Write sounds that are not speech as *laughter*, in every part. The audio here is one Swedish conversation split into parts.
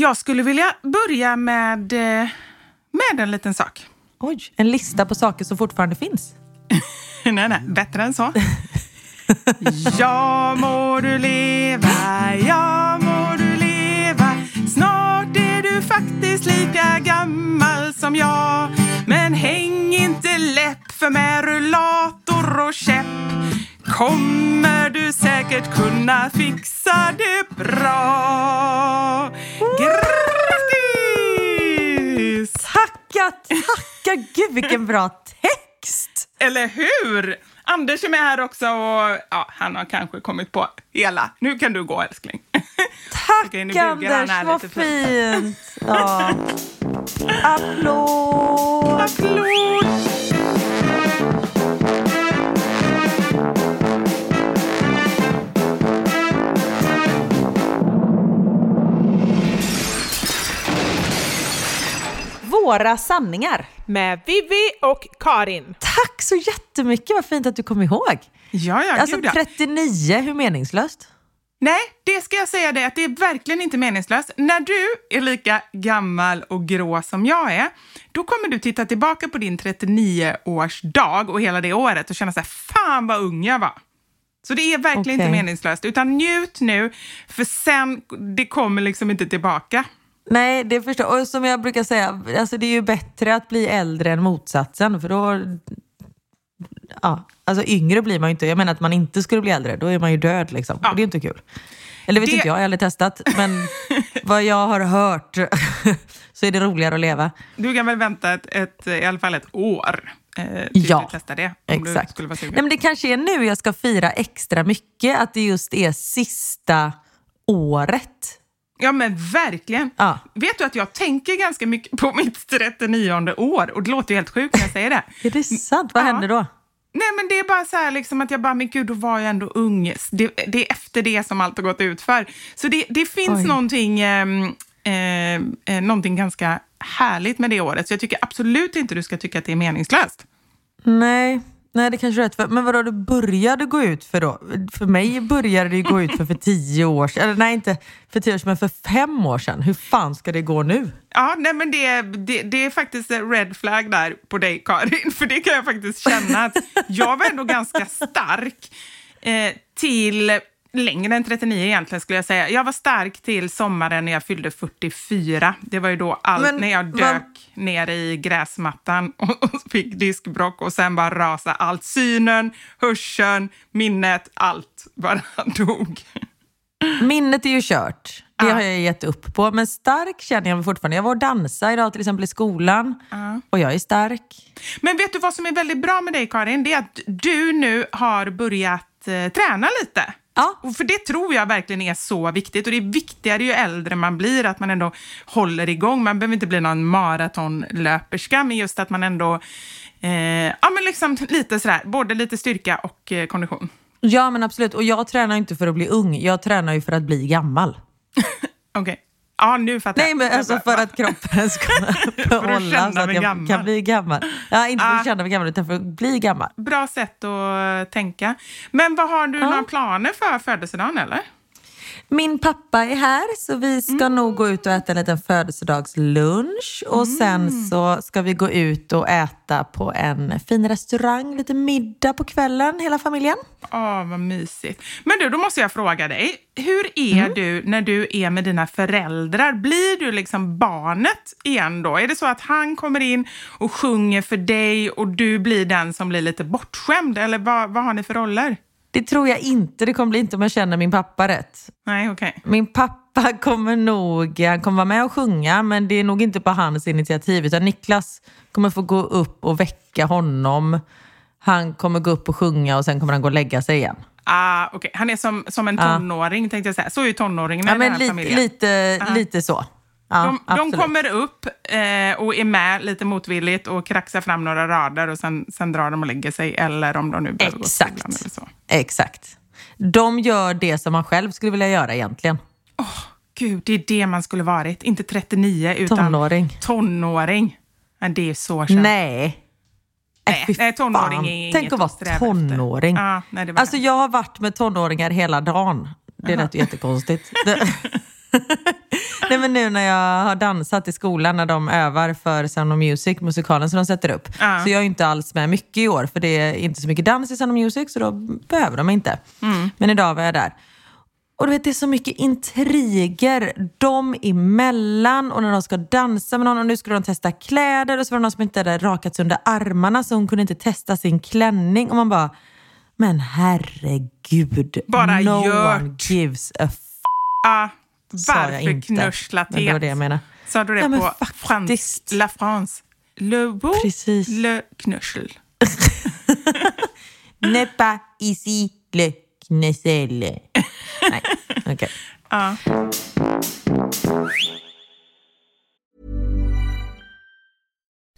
Jag skulle vilja börja med, eh, med en liten sak. Oj, en lista på saker som fortfarande finns. *laughs* nej, nej, bättre än så. *laughs* ja må du leva, ja må du leva Snart är du faktiskt lika gammal som jag Men häng inte läpp för med rullator och käpp kommer du säkert kunna fixa det bra. Grattis! Tacka, tacka! Gud vilken bra text! Eller hur? Anders är med här också och ja, han har kanske kommit på hela. Nu kan du gå älskling. Tack Okej, Anders, vad fint! *laughs* Ja. Applåd! Applåd! Våra sanningar. Med Vivi och Karin. Tack så jättemycket, vad fint att du kom ihåg. Ja, ja, alltså 39, hur meningslöst? Nej, det ska jag säga det att det är verkligen inte meningslöst. När du är lika gammal och grå som jag är, då kommer du titta tillbaka på din 39-årsdag och hela det året och känna så här, fan vad ung jag var. Så det är verkligen okay. inte meningslöst, utan njut nu, för sen, det kommer liksom inte tillbaka. Nej, det förstår jag. Och som jag brukar säga, alltså det är ju bättre att bli äldre än motsatsen. För då... Ja, alltså yngre blir man ju inte. Jag menar att man inte skulle bli äldre, då är man ju död liksom. Ja. Och det är inte kul. Eller vet det... inte jag, jag har aldrig testat. Men *laughs* vad jag har hört *laughs* så är det roligare att leva. Du kan väl vänta ett, ett, i alla fall ett år eh, ja, du testar det. exakt. Nej, men det kanske är nu jag ska fira extra mycket, att det just är sista året Ja men verkligen. Ja. Vet du att jag tänker ganska mycket på mitt 39 år och det låter ju helt sjukt när jag säger det. *laughs* är det sant? Vad ja. händer då? Nej men det är bara så här liksom att jag bara, men gud då var jag ändå ung. Det, det är efter det som allt har gått ut för. Så det, det finns Oj. någonting, eh, eh, någonting ganska härligt med det året. Så jag tycker absolut inte du ska tycka att det är meningslöst. Nej, Nej, det kanske är rätt. För, men vadå, du började gå ut för då? För mig började det gå ut för för tio år sedan. Eller nej, inte för tio år sedan, men för fem år sedan. Hur fan ska det gå nu? Ja, nej men det, det, det är faktiskt en red flag där på dig, Karin. *laughs* För det kan jag faktiskt känna att jag var ändå ganska stark eh, till längre än 39 egentligen skulle jag säga. Jag var stark till sommaren när jag fyllde 44. Det var ju då allt Men, när jag dök vad... ner i gräsmattan *laughs* och, och fick diskbrock och sen bara rasa allt. Synen, hörseln, minnet, allt bara *laughs* dog. Minnet är ju kört. Det ja. har jag gett upp på. Men stark känner jag mig fortfarande. Jag var och dansade idag till exempel i skolan ja. och jag är stark. Men vet du vad som är väldigt bra med dig Karin? Det är att du nu har börjat eh, träna lite. Ja. För det tror jag verkligen är så viktigt. Och det är viktigare ju äldre man blir, att man ändå håller igång. Man behöver inte bli någon maratonlöperska, men just att man ändå, eh, ja men liksom lite sådär, både lite styrka och eh, kondition. Ja men absolut, och jag tränar inte för att bli ung, jag tränar ju för att bli gammal. *laughs* Okej. Okay. Ja, nu fattar jag. Nej, men alltså för att kroppen ska *laughs* behålla så att jag gammal. kan bli gammal. Ja, inte för att känna mig gammal, utan för att bli gammal. Bra sätt att tänka. Men vad har du några planer för födelsedagen, eller? Min pappa är här så vi ska mm. nog gå ut och äta en liten födelsedagslunch och mm. sen så ska vi gå ut och äta på en fin restaurang, lite middag på kvällen, hela familjen. Åh, vad mysigt. Men du, då måste jag fråga dig, hur är mm. du när du är med dina föräldrar? Blir du liksom barnet igen då? Är det så att han kommer in och sjunger för dig och du blir den som blir lite bortskämd? Eller vad, vad har ni för roller? Det tror jag inte det kommer bli, inte om jag känner min pappa rätt. Nej, okay. Min pappa *laughs* kommer nog, han kommer vara med och sjunga, men det är nog inte på hans initiativ, utan Niklas kommer få gå upp och väcka honom. Han kommer gå upp och sjunga och sen kommer han gå och lägga sig igen. Ah, okay. Han är som, som en tonåring, ah. tänkte jag säga. Så är ju tonåringen ja, i den här lite, familjen. Lite, ah. lite så. Ja, de, de, kommer upp eh, och är med lite motvilligt och kraxar fram några rader och sen, sen drar de och lägger sig. Eller om de nu behöver Exakt. gå skolan eller så. Exakt. De gör det som man själv skulle vilja göra egentligen. Oh, Gud, det är det man skulle varit. Inte 39, utan tonåring. tonåring. Men det är så skönt. Nej. Nej, nej tonåring är inget Tänk att vara tonåring. Ja, nej, alltså jag har varit med tonåringar hela dagen. Det lät jättekonstigt. *laughs* *laughs* *laughs* Nej, men nu när jag har dansat i skolan när de övar för Sound of Music, musikalen som de sätter upp. Ja. Så jag är inte alls med mycket i år för det är inte så mycket dans i Sound of Music så då behöver de inte. Men idag var jag där. Och du vet, det är så mycket intriger dem emellan och när de ska dansa med någon och nu skulle de testa kläder och så var det någon som inte hade rakats under armarna så hon kunde inte testa sin klänning och man bara, men herregud, Bara no gjort. one gives a f*** jag varför knussla Men det var det jag menade. Sa du det men på frans, La France? Le beau, Precis. le knussel. *laughs* Ne pas ici le knussel. *laughs* Nej, okej. Ja.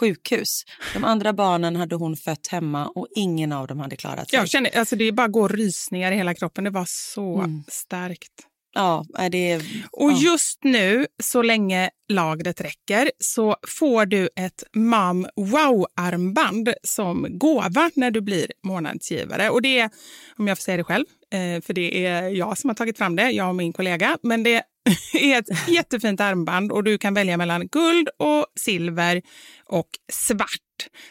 sjukhus. De andra barnen hade hon fött hemma och ingen av dem hade klarat sig. Jag känner, alltså det bara går rysningar i hela kroppen. Det var så Mm. starkt. Ja, är det... Och ja. just nu, så länge lagret räcker, så får du ett Mom Wow-armband som gåva när du blir månadsgivare. Och det är, om jag får säga det själv, eh, för det är jag som har tagit fram det, jag och min kollega, men det *laughs* är ett jättefint armband och du kan välja mellan guld och silver och svart.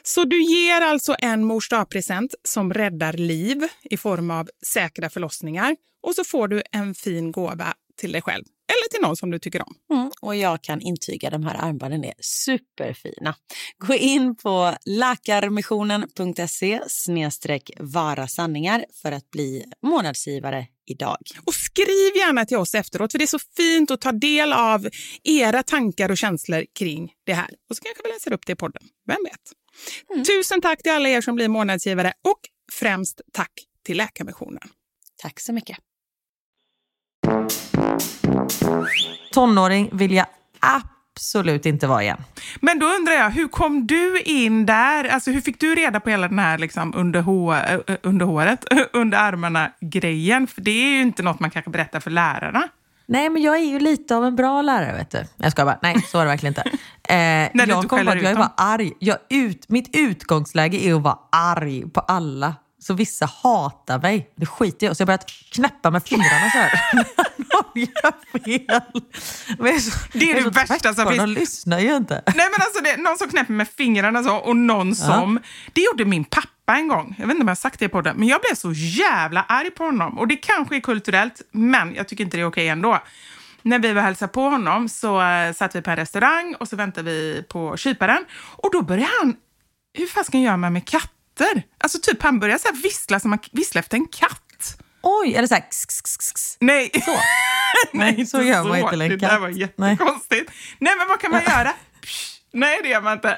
Så du ger alltså en mors present som räddar liv i form av säkra förlossningar och så får du en fin gåva till dig själv eller till någon som du tycker om. Mm, och jag kan intyga de här armbanden är superfina. Gå in på läkarmissionen.se snedstreck för att bli månadsgivare idag. Och skriv gärna till oss efteråt, för det är så fint att ta del av era tankar och känslor kring det här. Och så kanske vi läser upp det i podden. Vem vet? Tusen tack till alla er som blir månadsgivare och främst tack till Läkarmissionen. Tack så mycket. Tonåring vill jag absolut inte vara igen. Men då undrar jag, hur kom du in där? Alltså hur fick du reda på hela den här liksom under, äh, under håret, *laughs* under armarna-grejen? För det är ju inte något man kanske berättar för lärarna. Nej, men jag är ju lite av en bra lärare, vet du. Jag ska bara, nej, så var det verkligen inte. *laughs* Eh, När jag kom på att jag är bara arg. Jag ut, mitt utgångsläge är att vara arg på alla. Så vissa hatar mig. Det skiter jag. Så jag har börjat knäppa med fingrarna så här. *laughs* Gör fel. Men jag så, Det är jag det värsta som finns. De lyssnar ju inte. Nej men alltså det, är någon som knäpper med fingrarna så och någon som... Det gjorde min pappa en gång. Jag vet inte om jag har sagt det på det, men jag blev så jävla arg på honom. Och det kanske är kulturellt, men jag tycker inte det är okej ändå. När vi var och hälsade på honom så uh, satt vi på en restaurang och så väntade vi på kyparen. Och då började han... Hur fan gör man med katter? Alltså typ han började så här vissla som man visslar efter en katt. Oj, eller så här... Kss, kss, kss. Nej. Så. *laughs* Nej, Nej, så gör man inte en Det där var Nej. jättekonstigt. Nej. men vad kan man göra? Psh, Nej, det gör man inte.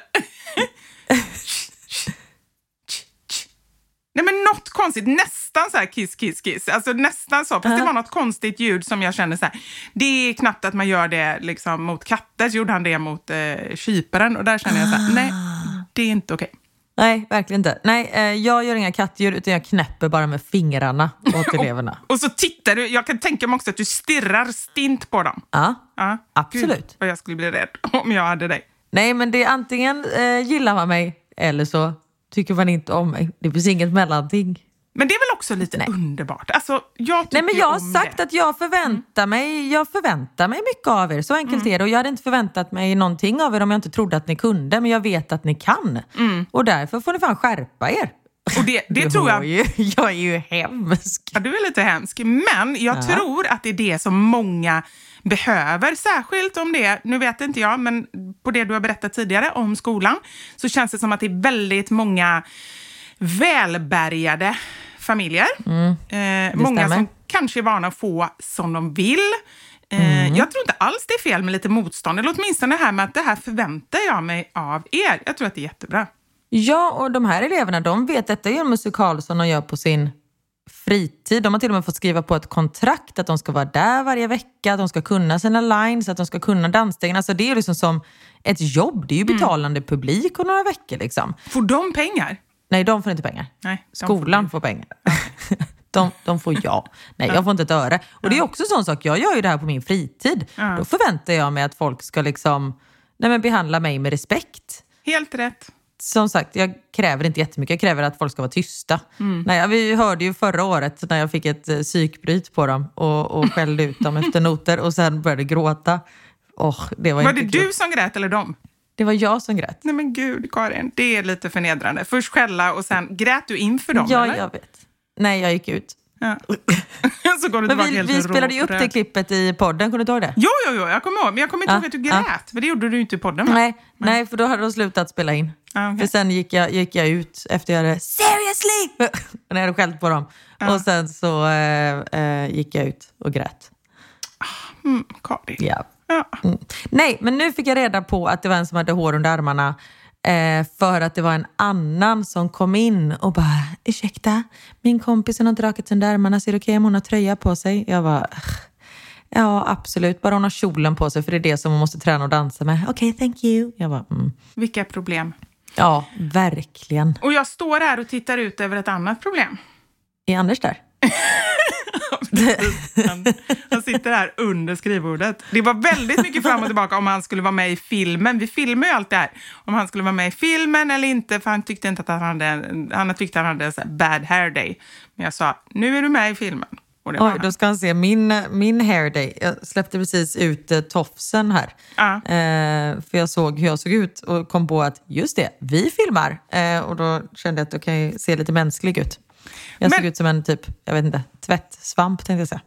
Nej, men något konstigt. Nästan så här kiss, kiss, kiss. Alltså nästan så. Fast det var något konstigt ljud som jag kände så här. Det är knappt att man gör det liksom mot katter. Så gjorde han det mot eh, kyparen och där kände jag så här. Nej, det är inte okej. Nej, verkligen inte. Nej, eh, jag gör inga kattdjur utan jag knäpper bara med fingrarna åt *laughs* eleverna. Och så tittar du. Jag kan tänka mig också att du stirrar stint på dem. Ja, Ja, Absolut. Gud, vad jag skulle bli rädd *laughs* om jag hade dig. Nej, men det är antingen eh, gillar man mig eller så tycker man inte om mig. Det finns inget mellanting. Men det är väl också lite underbart? Alltså, jag Nej, men jag har sagt det. att jag förväntar, mig, jag förväntar mig mycket av er. Så enkelt Mm. är det. Och jag hade inte förväntat mig någonting av er om jag inte trodde att ni kunde. Men jag vet att ni kan. Och därför får ni fan skärpa er. Mm. Och det, det Du tror jag... Ju, *laughs* jag är ju hemsk. Ja, du är lite hemsk, men jag tror att det är det som många behöver, särskilt om det, nu vet inte jag, men på det du har berättat tidigare om skolan, så känns det som att det är väldigt många välbärgade familjer. eh, många Mm. stämmer. som kanske är vana att få som de vill. Eh, Mm. Jag tror inte alls det är fel med lite motstånd, eller åtminstone det här med att det här förväntar jag mig av er. Jag tror att det är jättebra. Ja, och de här eleverna de vet detta är ju en musikal som de gör på sin fritid. De har till och med fått skriva på ett kontrakt att de ska vara där varje vecka, att de ska kunna sina lines, att de ska kunna dansstegen. Alltså det är ju liksom som ett jobb. Det är ju betalande publik och några veckor liksom. Får de pengar? Nej, de får inte pengar. Nej, Skolan får pengar. *laughs* De, de får jag. Nej, jag får inte ett öre. Och det är också en sån sak, jag gör ju det här på min fritid. Då förväntar jag mig att folk ska liksom, nej men behandla mig med respekt. Helt rätt. Som sagt, jag kräver inte jättemycket. Jag kräver att folk ska vara tysta. Nej, vi hörde ju förra året när jag fick ett eh, psykbryt på dem och, och skällde ut dem efter noter och sen började gråta. Oh, det var Var inte det klokt. du som grät eller de? Det var jag som grät. Nej men gud, Karin. Det är lite förnedrande. Först skälla och sen grät du inför dem, Ja, eller? jag vet. Nej, jag gick ut. Ja. *laughs* så går du Men vi, vi spelade ju upp det klippet i podden, kommer du ihåg det? Jo, jo, jo, jag kommer ihåg. Men jag kommer inte Ja, ihåg att du ja. grät. För det gjorde du inte i podden? Nej, nej, för då hade de slutat spela in. Ah, okej. För sen gick jag, gick jag ut efter jag hade “seriously” *laughs* när jag hade skällt på dem. Och sen så eh, eh, gick jag ut och grät. Mm, Karin. Ja. Ja. Mm. Nej, men nu fick jag reda på att det var en som hade hår under armarna eh, för att det var en annan som kom in och bara “ursäkta, min kompis har drakat under armarna, så är det okej om hon har tröja på sig?” Jag "Ugh, “ja, absolut, bara hon har kjolen på sig för det är det som hon måste träna och dansa med.” “Okej, thank you.” Jag bara mm. Vilka problem. “ja, verkligen.” Och jag står här och tittar ut över ett annat problem. Är Anders där? Han, han sitter här under skrivbordet. Det var väldigt mycket fram och tillbaka om han skulle vara med i filmen. Vi filmar ju alltid det här. Om han skulle vara med i filmen eller inte, för han tyckte inte att han hade, han tyckte han hade en bad hair day. Men jag sa, nu är du med i filmen. Oj, han. då ska han se min, min hair day. Jag släppte precis ut eh, tofsen här. Ja. Eh, för jag såg hur jag såg ut och kom på att just det, vi filmar. Eh, och då kände jag att jag kan se lite mänsklig ut. Jag Men- såg ut som en typ, jag vet inte, tvättsvamp tänkte jag säga.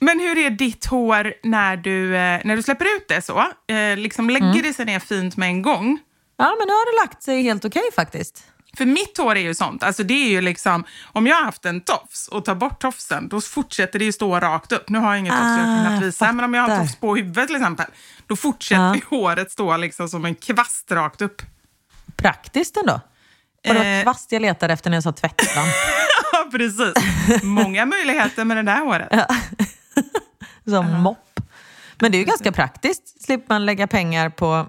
Men hur är ditt hår när du, eh, när du släpper ut det så? Eh, liksom lägger Mm. det sig ner fint med en gång? Ja, men nu har det lagt sig helt okej faktiskt. För mitt hår är ju sånt, alltså det är ju liksom, om jag har haft en tofs och tar bort tofsen, då fortsätter det ju stå rakt upp. Nu har jag ingen tofs jag Ah, kunnat visa, men om jag har en tofs på huvudet till exempel, då fortsätter ju håret stå liksom som en kvast rakt upp. Praktiskt ändå. Och det var Eh. kvast jag letade efter när jag sa tvättsvamp. *laughs* Ja, precis. Många möjligheter med det där håret. *laughs* Som mopp. Men det är ju ganska praktiskt. Slipper man lägga pengar på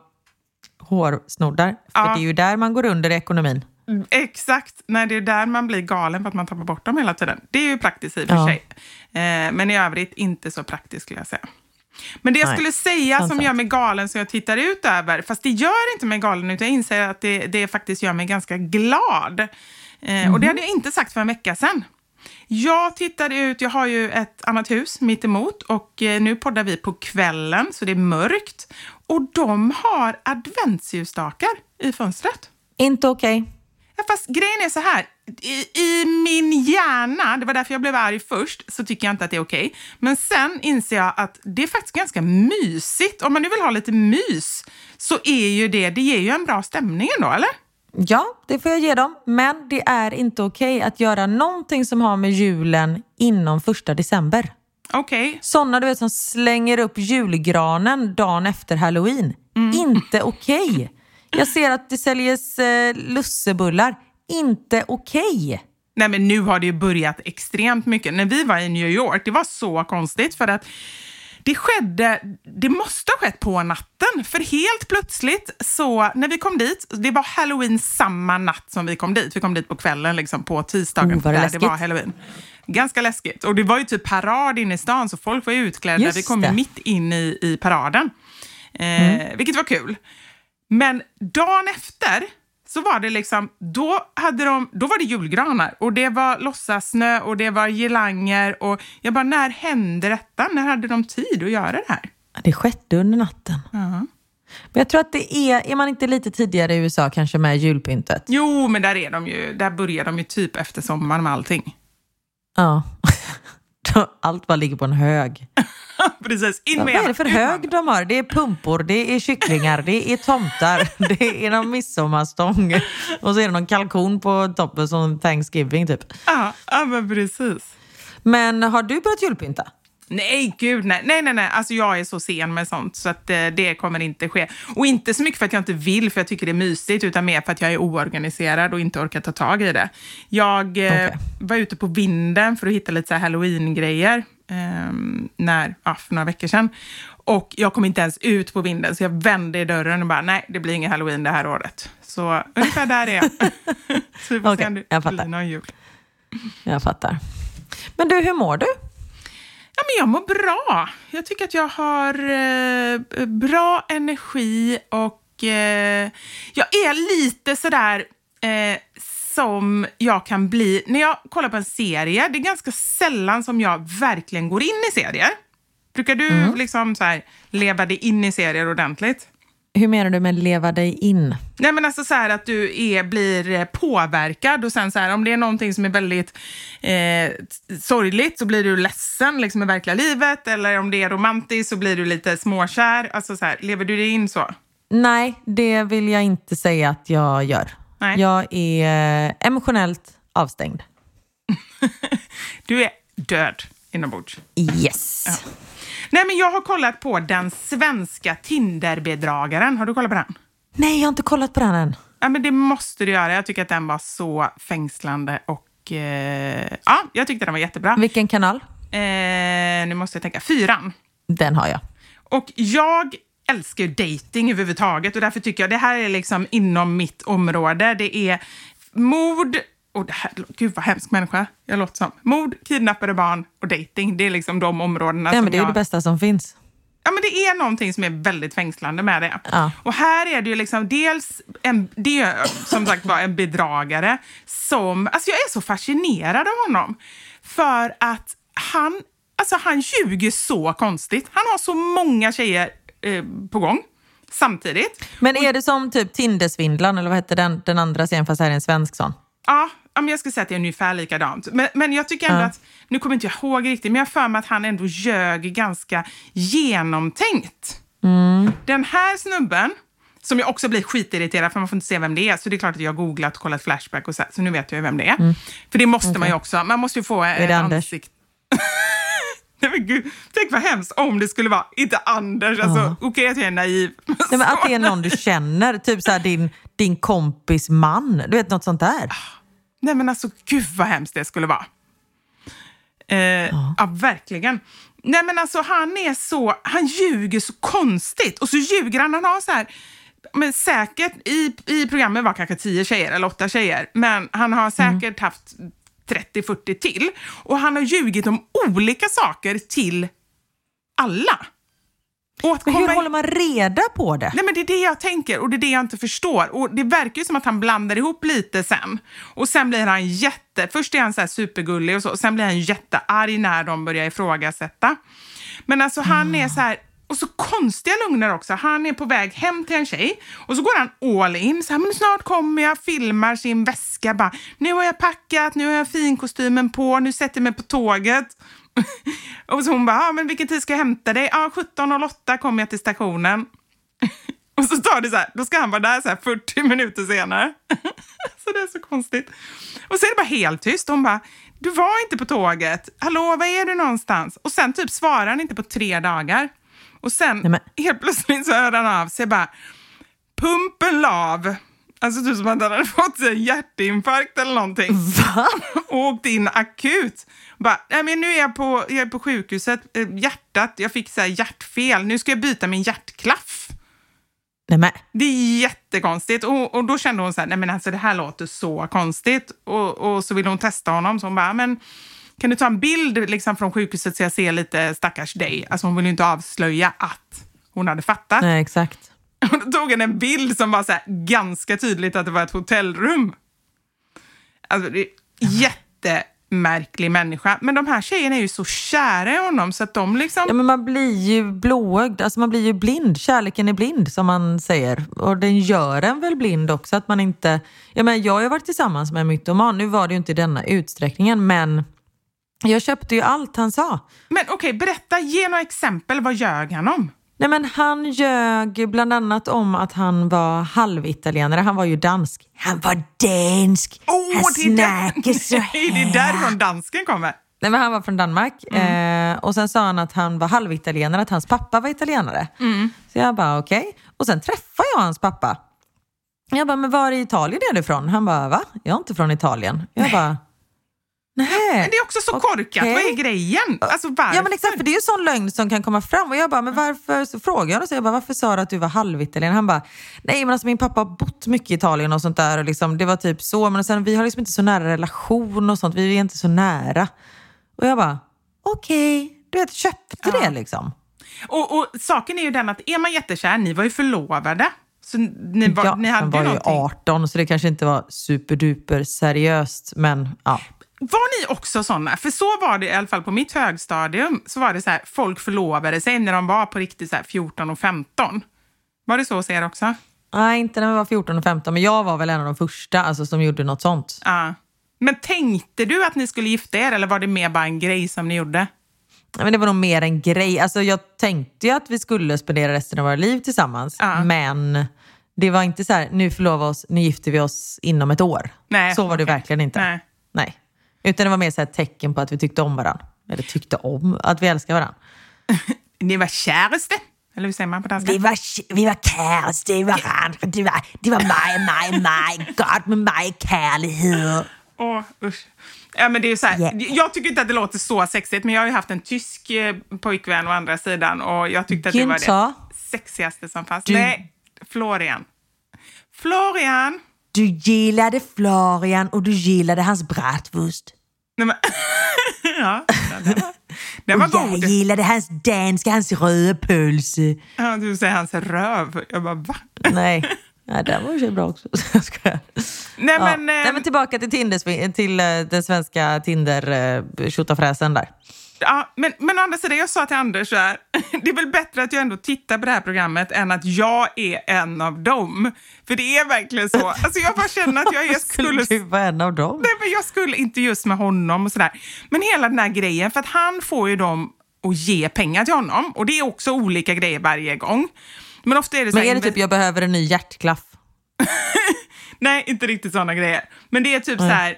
hårsnoddar. För Ja. det är ju där man går under i ekonomin. Exakt, när det är där man blir galen för att man tappar bort dem hela tiden. Det är ju praktiskt i och för Ja. sig. Eh, men i övrigt inte så praktiskt skulle jag säga. Men det jag Nej, skulle säga som sant. gör mig galen som jag tittar ut över, fast det gör inte mig galen utan jag inser att det, det faktiskt gör mig ganska glad. Eh, Och det hade jag inte sagt för en vecka sedan. Jag tittade ut, jag har ju ett annat hus mitt emot och eh, nu poddar vi på kvällen så det är mörkt. Och de har adventsljusstakar i fönstret. Inte okej. Ja, fast grejen är så här. I, I min hjärna, det var därför jag blev arg först, så tycker jag inte att det är okej. Men sen inser jag att det är faktiskt ganska mysigt. Om man nu vill ha lite mys så är ju det, det ger ju en bra stämning ändå, eller? Ja, det får jag ge dem. Men det är inte okej att göra någonting som har med julen inom första december. Okej. Sådana du vet som slänger upp julgranen dagen efter halloween. Inte okej. Jag ser att det säljs eh, lussebullar. Inte okej. Nej, men nu har det ju börjat extremt mycket. När vi var i New York, det var så konstigt för att det skedde, det måste ha skett på natten, för helt plötsligt så när vi kom dit, det var halloween samma natt som vi kom dit. Vi kom dit på kvällen, liksom på tisdagen, Oh, vad där det var halloween. Ganska läskigt. Och det var ju typ parad inne i stan, så folk var ju utklädda. Just vi kom det. mitt in i, i paraden, eh, vilket var kul. Men dagen efter så var det liksom, då, hade de, då var det julgranar och det var låtsassnö och det var girlanger och jag bara, när hände detta? När hade de tid att göra det här? Det skedde under natten. Men jag tror att det är, är man inte lite tidigare i USA kanske med julpyntet? Jo, men där är de ju, där börjar de ju typ efter sommaren med allting. Ja. *laughs* Allt bara ligger på en hög. *laughs* Precis, in Vad med är det för hög de har? Det är pumpor, det är kycklingar, det är tomtar, *laughs* det är någon midsommarstång och så är det någon kalkon på toppen som Thanksgiving typ. Ja, ja, men precis. Men har du börjat julpynta? Nej, gud nej. Nej, nej, nej. Alltså jag är så sen med sånt så att eh, det kommer inte ske. Och inte så mycket för att jag inte vill, för jag tycker det är mysigt, utan mer för att jag är oorganiserad och inte orkar ta tag i det. Jag eh, Okej. var ute på vinden för att hitta lite så halloween-grejer eh, när, ja, för några veckor sedan. Och jag kom inte ens ut på vinden, så jag vände i dörren och bara, nej, det blir ingen halloween det här året. Så ungefär där är jag. *laughs* så vi får Okej, se om det blir någon jul. Jag fattar. Men du, hur mår du? Ja, men jag mår bra. Jag tycker att jag har eh, bra energi och eh, jag är lite sådär eh, som jag kan bli när jag kollar på en serie. Det är ganska sällan som jag verkligen går in i serier. Brukar du liksom så här, leva dig in i serier ordentligt? Hur menar du med leva dig in? Nej men alltså så här att du är, blir eh, påverkad och sen så här om det är någonting som är väldigt eh, sorgligt så blir du ledsen liksom i verkliga livet eller om det är romantiskt så blir du lite småkär. Alltså så här, lever du dig in så? Nej, det vill jag inte säga att jag gör. Nej. Jag är eh, emotionellt avstängd. *laughs* Du är död inombords. Yes. Nej men jag har kollat på den svenska Tinderbedragaren. Har du kollat på den? Nej, jag har inte kollat på den än. Ja men det måste du göra. Jag tycker att den var så fängslande och eh, ja, jag tyckte den var jättebra. Vilken kanal? Eh, nu måste jag tänka. Fyran. Den har jag. Och jag älskar ju dating överhuvudtaget och därför tycker jag det här är liksom inom mitt område. Det är mord, och det här, gud vad hemsk människa jag låter som. Mord, kidnappade barn och dating. Det är liksom de områdena Ja, som men det är jag... det bästa som finns. Ja, men det är någonting som är väldigt fängslande med det. Ja. Och här är det ju liksom dels en, det är som sagt var en bedragare som, alltså jag är så fascinerad av honom. För att han, alltså han ljuger så konstigt. Han har så många tjejer eh, på gång samtidigt. Men är det som typ Tindersvindlan, eller vad hette den, den andra serien, fast här är en svensk sån? Ja, ja, jag skulle säga att det är ungefär likadant. Men, men jag tycker ändå Ja. att, nu kommer inte jag ihåg riktigt, men jag för mig att han ändå ljög ganska genomtänkt. Den här snubben, som jag också blir skitirriterad för man får inte se vem det är, så det är klart att jag har googlat och kollat Flashback och så, så nu vet jag ju vem det är. För det måste man ju också, man måste ju få det ett Anders? ansikte. *laughs* Nej, men gud, tänk vad hemskt om det skulle vara, inte Anders, alltså, okej att jag är naiv. *laughs* Nej, men att det är någon du känner, typ så här, din, din kompis man. Du vet, något sånt där. Nej men alltså gud vad hemskt det skulle vara. Eh, ja. verkligen. Nej men alltså han är så, han ljuger så konstigt och så ljuger han, han har så här, men säkert i, i programmet var kanske tio tjejer eller åtta tjejer, men han har säkert haft 30-40 till och han har ljugit om olika saker till alla. Men hur håller man reda på det? Nej men det är det jag tänker och det är det jag inte förstår. Och det verkar ju som att han blandar ihop lite sen. Och sen blir han jätte... Först är han så här supergullig och så, och sen blir han jättearg när de börjar ifrågasätta. Men alltså han är så här... Och så konstiga lögner också. Han är på väg hem till en tjej och så går han all in. Så här, men snart kommer jag, filmar sin väska. Bara, nu har jag packat, nu har jag finkostymen på, nu sätter jag mig på tåget. *laughs* och så hon bara, ah, men vilken tid ska jag hämta dig? Ja, ah, 17.08 kommer jag till stationen. *laughs* Och så tar det så här, då ska han vara där så här 40 minuter senare. *laughs* så det är så konstigt. Och så är det bara helt tyst. Hon bara, du var inte på tåget. Hallå, var är du någonstans? Och sen typ svarar han inte på tre dagar. Och sen Nej, helt plötsligt så hör han av sig bara, pumpen lav. Alltså typ som att han hade fått en hjärtinfarkt eller någonting. Va? Och åkt in akut. Bara, nej men nu är jag på, jag är på sjukhuset, eh, hjärtat, jag fick så här hjärtfel, nu ska jag byta min hjärtklaff. Nej, men, Det är jättekonstigt. Och, och då kände hon så här, nej men alltså det här låter så konstigt. Och, och så ville hon testa honom, så hon bara, men kan du ta en bild liksom från sjukhuset så jag ser lite stackars dig? Alltså hon ville ju inte avslöja att hon hade fattat. nej, exakt. *laughs* Och då tog han en bild som var så ganska tydligt att det var ett hotellrum. Alltså, det är jättemärklig människa. Men de här tjejerna är ju så kära i honom så att de liksom... Ja, men man blir ju blåögd, alltså man blir ju blind. Kärleken är blind som man säger. Och den gör en väl blind också. Att man inte... jag, menar, jag har ju varit tillsammans med en mytoman, nu var det ju inte i denna utsträckningen, men jag köpte ju allt han sa. Men okej, berätta, ge några exempel. Vad ljög han om? Nej, men han ljög bland annat om att han var halvitalienare. Han var ju dansk. Han var dansk! Åh, han snackar så *laughs* Nej, det är därifrån dansken kommer. Nej, men han var från Danmark. Eh, och sen sa han att han var halvitalienare, att hans pappa var italienare. Så jag bara okej. Och sen träffade jag hans pappa. Jag bara, men var i Italien är du ifrån? Han bara, va? Jag är inte från Italien. Jag bara, nej. Men det är också så korkat. Okej. Vad är grejen? Alltså varför? Ja men exakt, för det är ju sån lögn som kan komma fram. Och jag bara, men varför? Så frågade jag honom, så jag bara, varför sa du att du var halvitalienare? Han bara, nej men alltså min pappa har bott mycket i Italien och sånt där. Och liksom, det var typ så, men sen, vi har liksom inte så nära relation och sånt. Vi är inte så nära. Och jag bara, okej. Du vet, köpte det liksom. Och, och saken är ju den att är man jättekär, ni var ju förlovade. Så ni, var, ja, ni hade var ju ju någonting. 18 så det kanske inte var superduper seriöst. Men ja. Var ni också såna? För så var det i alla fall på mitt högstadium. Så var det så här, folk förlovade sig när de var på riktigt så här 14 och 15. Var det så hos er också? Nej, inte när vi var 14 och 15, men jag var väl en av de första alltså, som gjorde något sånt. Ja. Men tänkte du att ni skulle gifta er eller var det mer bara en grej som ni gjorde? Men det var nog mer en grej. Alltså, jag tänkte ju att vi skulle spendera resten av våra liv tillsammans. Ja. Men det var inte så här, nu förlovar vi oss, nu gifter vi oss inom ett år. Nej, så var det okej. verkligen inte. Nej. Nej. Utan det var mer så ett tecken på att vi tyckte om varandra. Eller tyckte om, att vi älskar varandra. *laughs* Ni var käraste? Eller hur säger man på danska? Vi var, vi var käreste i varandra. Det var, det var mig, mig, mig. Gott med mig, kärlighet. Åh, usch. Ja, men det är så här, Ja. Jag tycker inte att det låter så sexigt, men jag har ju haft en tysk eh, pojkvän å andra sidan och jag tyckte att det var det sexigaste som fanns. Du- Nej, Florian. Florian! Du gillade Florian och du gillade hans bratwurst. Nej, men, *laughs* ja, den var, *laughs* den var och jag god. gillade hans danska, hans röda pölse. Ja, du säger hans röv. Jag bara, va? *laughs* Nej, Nej den var ju bra också. Jag. Nej, Ja. men, Nej, eh, men tillbaka till, Tinder, till eh, den svenska tinder eh, där. Ja, men, men å andra sidan, jag sa till Anders så här, *laughs* det är väl bättre att jag ändå tittar på det här programmet än att jag är en av dem. För det är verkligen så. *laughs* Alltså jag bara känner att jag är, Skulle skulle... du vara en av dem? Nej, men jag skulle inte just med honom och sådär. Men hela den här grejen, för att han får ju dem att ge pengar till honom. Och det är också olika grejer varje gång. Men ofta är det så Men här är det typ jag behöver en ny hjärtklaff? *laughs* Nej, inte riktigt sådana grejer. Men det är typ så här,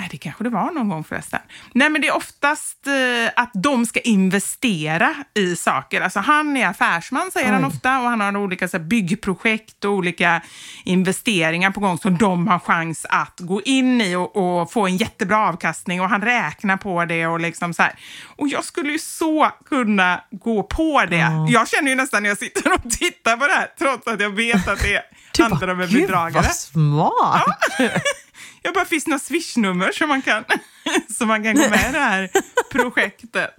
Nej, det kanske det var någon gång förresten. Nej, men det är oftast eh, att de ska investera i saker. Alltså han är affärsman, säger han ofta, och han har olika så här, byggprojekt och olika investeringar på gång som de har chans att gå in i och, och få en jättebra avkastning och han räknar på det och liksom så här. Och jag skulle ju så kunna gå på det. Jag känner ju nästan när jag sitter och tittar på det här, trots att jag vet att det handlar om en Gud bedragare. vad smart! *laughs* Jag bara, finns det några swishnummer som man kan, *laughs* så man kan gå med i det här *laughs* projektet?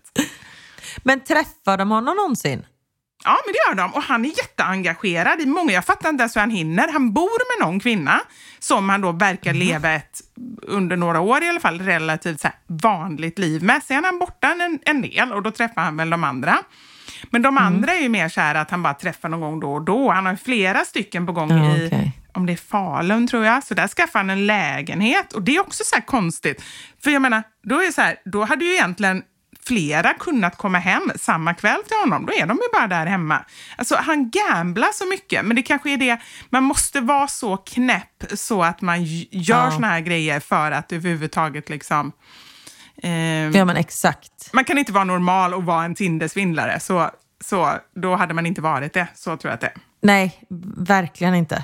Men träffar de honom någonsin? Ja, men det gör de. Och han är jätteengagerad i många. Jag fattar inte ens hur han hinner. Han bor med någon kvinna som han då verkar leva ett, under några år i alla fall, relativt så vanligt liv med. Sen är han borta en, en del och då träffar han väl de andra. Men de andra är ju mer så här att han bara träffar någon gång då och då. Han har flera stycken på gång Ja, i. om det är Falun tror jag. Så där skaffar han en lägenhet och det är också så här konstigt. För jag menar, då är det så här, då hade ju egentligen flera kunnat komma hem samma kväll till honom. Då är de ju bara där hemma. Alltså han gamblar så mycket, men det kanske är det, man måste vara så knäpp så att man gör Ja. såna här grejer för att överhuvudtaget liksom... ehm, Ja men exakt. man kan inte vara normal och vara en Tinder-svindlare, så, så då hade man inte varit det. Så tror jag att det är. Nej, verkligen inte.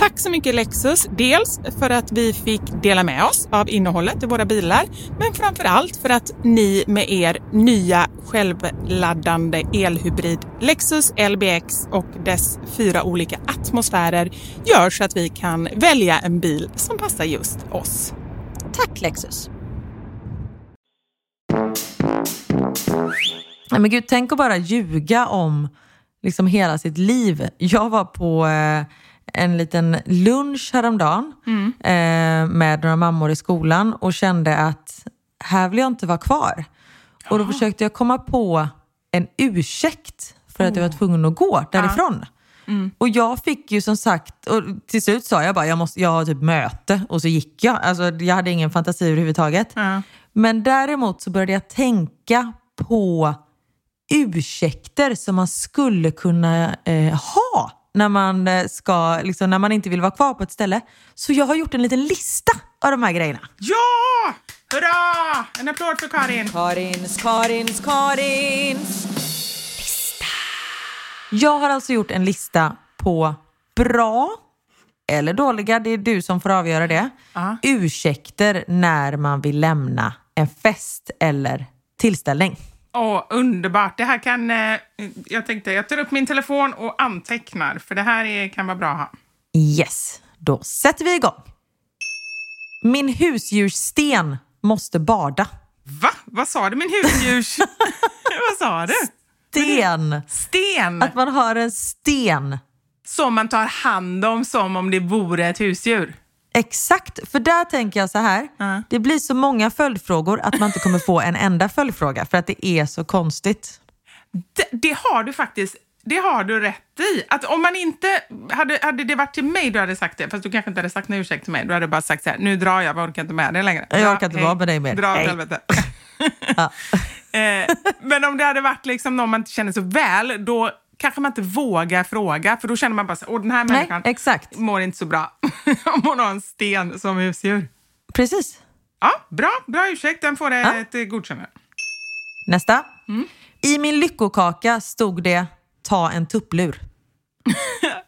Tack så mycket Lexus, dels för att vi fick dela med oss av innehållet i våra bilar, men framför allt för att ni med er nya självladdande elhybrid Lexus LBX och dess fyra olika atmosfärer gör så att vi kan välja en bil som passar just oss. Tack Lexus! Nej, men gud, tänk att bara ljuga om liksom hela sitt liv. Jag var på eh, en liten lunch häromdagen eh, med några mammor i skolan och kände att här vill jag inte vara kvar. Och då försökte jag komma på en ursäkt för att jag var tvungen att gå därifrån. Och jag fick ju som sagt, och till slut sa jag bara jag, måste, jag har typ möte och så gick jag. Alltså, jag hade ingen fantasi överhuvudtaget. Men däremot så började jag tänka på ursäkter som man skulle kunna eh, ha när man, eh, ska, liksom, när man inte vill vara kvar på ett ställe. Så jag har gjort en liten lista av de här grejerna. Ja! Hurra! En applåd för Karin. Karins, Karins, Karins Jag har alltså gjort en lista på bra eller dåliga, det är du som får avgöra det, ursäkter när man vill lämna en fest eller tillställning. Åh, underbart. Det här kan... Eh, jag tänkte, jag tar upp min telefon och antecknar, för det här är, kan vara bra att ha. Yes, då sätter vi igång. Min husdjurssten måste bada. Va? Vad sa du? Min husdjurs... *laughs* Vad sa du? Sten! Sten! Att man har en sten. Som man tar hand om som om det vore ett husdjur. Exakt, för där tänker jag så här. Ja. Det blir så många följdfrågor att man inte kommer få en enda följdfråga för att det är så konstigt. Det, det har du faktiskt det har du rätt i. Att om man inte... Hade, hade det varit till mig du hade sagt det, fast du kanske inte hade sagt någon ursäkt till mig. Du hade bara sagt så här, nu drar jag, jag orkar inte med det längre. Jag Dra, orkar inte hej. vara med dig mer. Dra åt helvete. *laughs* *laughs* eh, men om det hade varit liksom någon man inte känner så väl, då kanske man inte vågar fråga, för då känner man bara så, åh den här Nej, människan exakt. mår inte så bra om *laughs* hon har en sten som husdjur. Precis. Ja, bra, bra ursäkt. Den får Ja. ett eh, godkännande. Nästa. Mm. I min lyckokaka stod det ta en tupplur. *laughs*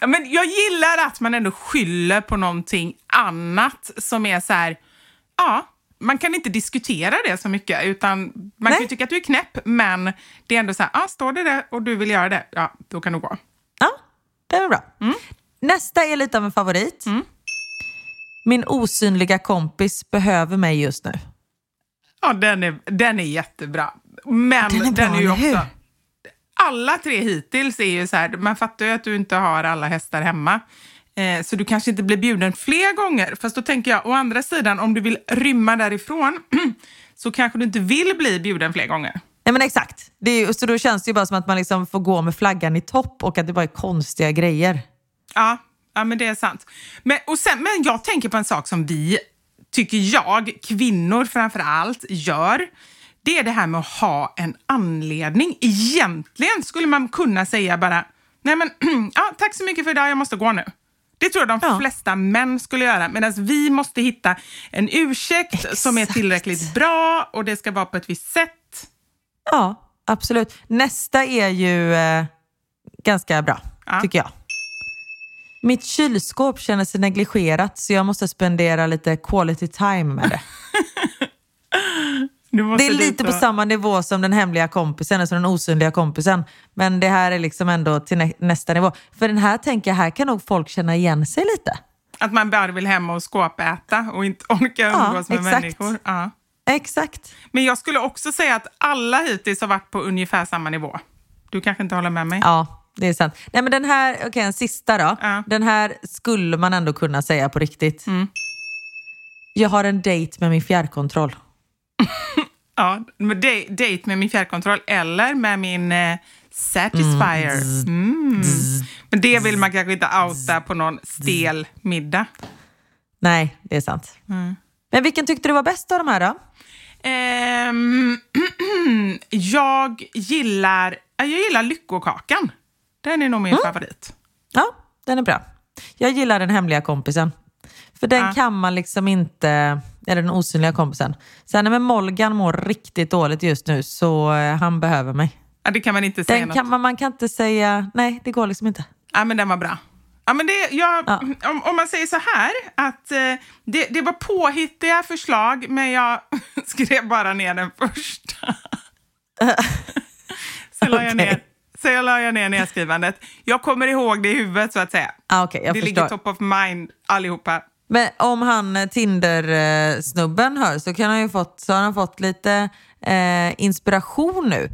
Ja, men jag gillar att man ändå skyller på någonting annat som är så här, ja, man kan inte diskutera det så mycket, utan man kan ju tycka att du är knäpp, men det är ändå så här, ja, står det där och du vill göra det, ja, då kan du gå. Ja, det är bra. Mm. Nästa är lite av en favorit. Min osynliga kompis behöver mig just nu. Ja, den är, den är jättebra. Men Den är bra, ju eller också... hur? Alla tre hittills är ju så här, man fattar ju att du inte har alla hästar hemma. Eh, så du kanske inte blir bjuden fler gånger. Fast då tänker jag, å andra sidan, om du vill rymma därifrån *clears throat* så kanske du inte vill bli bjuden fler gånger. Nej men exakt. Är, så då känns det ju bara som att man liksom får gå med flaggan i topp och att det bara är konstiga grejer. Ja, ja men det är sant. Men, och sen, men jag tänker på en sak som vi, tycker jag, kvinnor framför allt, gör. Det är det här med att ha en anledning. Egentligen skulle man kunna säga bara, nej men *clears throat* ja, tack så mycket för idag, jag måste gå nu. Det tror jag de Ja. flesta män skulle göra. Medan vi måste hitta en ursäkt som är Exakt. tillräckligt bra och det ska vara på ett visst sätt. Ja, absolut. Nästa är ju eh, ganska bra, Ja. tycker jag. Mitt kylskåp känner sig negligerat så jag måste spendera lite quality time med det. *laughs* Det är lite på och- samma nivå som den hemliga kompisen, alltså den osynliga kompisen. Men det här är liksom ändå till nä- nästa nivå. För den här tänker jag, här kan nog folk känna igen sig lite. Att man bara vill hem och skåpäta och inte orkar Ja, umgås med exakt. människor. Ja. Exakt. Men jag skulle också säga att alla hittills har varit på ungefär samma nivå. Du kanske inte håller med mig? Ja, det är sant. Nej men den här, okej en sista då. Ja. Den här skulle man ändå kunna säga på riktigt. Mm. Jag har en dejt med min fjärrkontroll. *laughs* Ja, med de- dejt med min fjärrkontroll eller med min eh, Satisfyer. Mm. Men det vill man kanske inte outa på någon stel middag. Nej, det är sant. Mm. Men vilken tyckte du var bäst av de här då? Ehm, *clears throat* jag gillar jag gillar lyckokakan. Den är nog min favorit. Ja, den är bra. Jag gillar den hemliga kompisen. För den Ja. kan man liksom inte, eller den osynliga kompisen. Sen när Molgan mår riktigt dåligt just nu så eh, han behöver mig. Ja, det kan man inte säga Den något. kan, man, man kan inte säga, nej det går liksom inte. Ja, men den var bra. Ja, men det, jag, Ja. om, om man säger så här, att eh, det, det var påhittiga förslag, men jag *laughs* skrev bara ner den första. *laughs* så la jag ner, så jag la jag ner nedskrivandet. Jag kommer ihåg det i huvudet, så att säga. Ah, jag det förstår. ligger top of mind allihopa. Men om han eh, Tinder-snubben hör så, kan han ju fått, så har han fått lite eh, inspiration nu.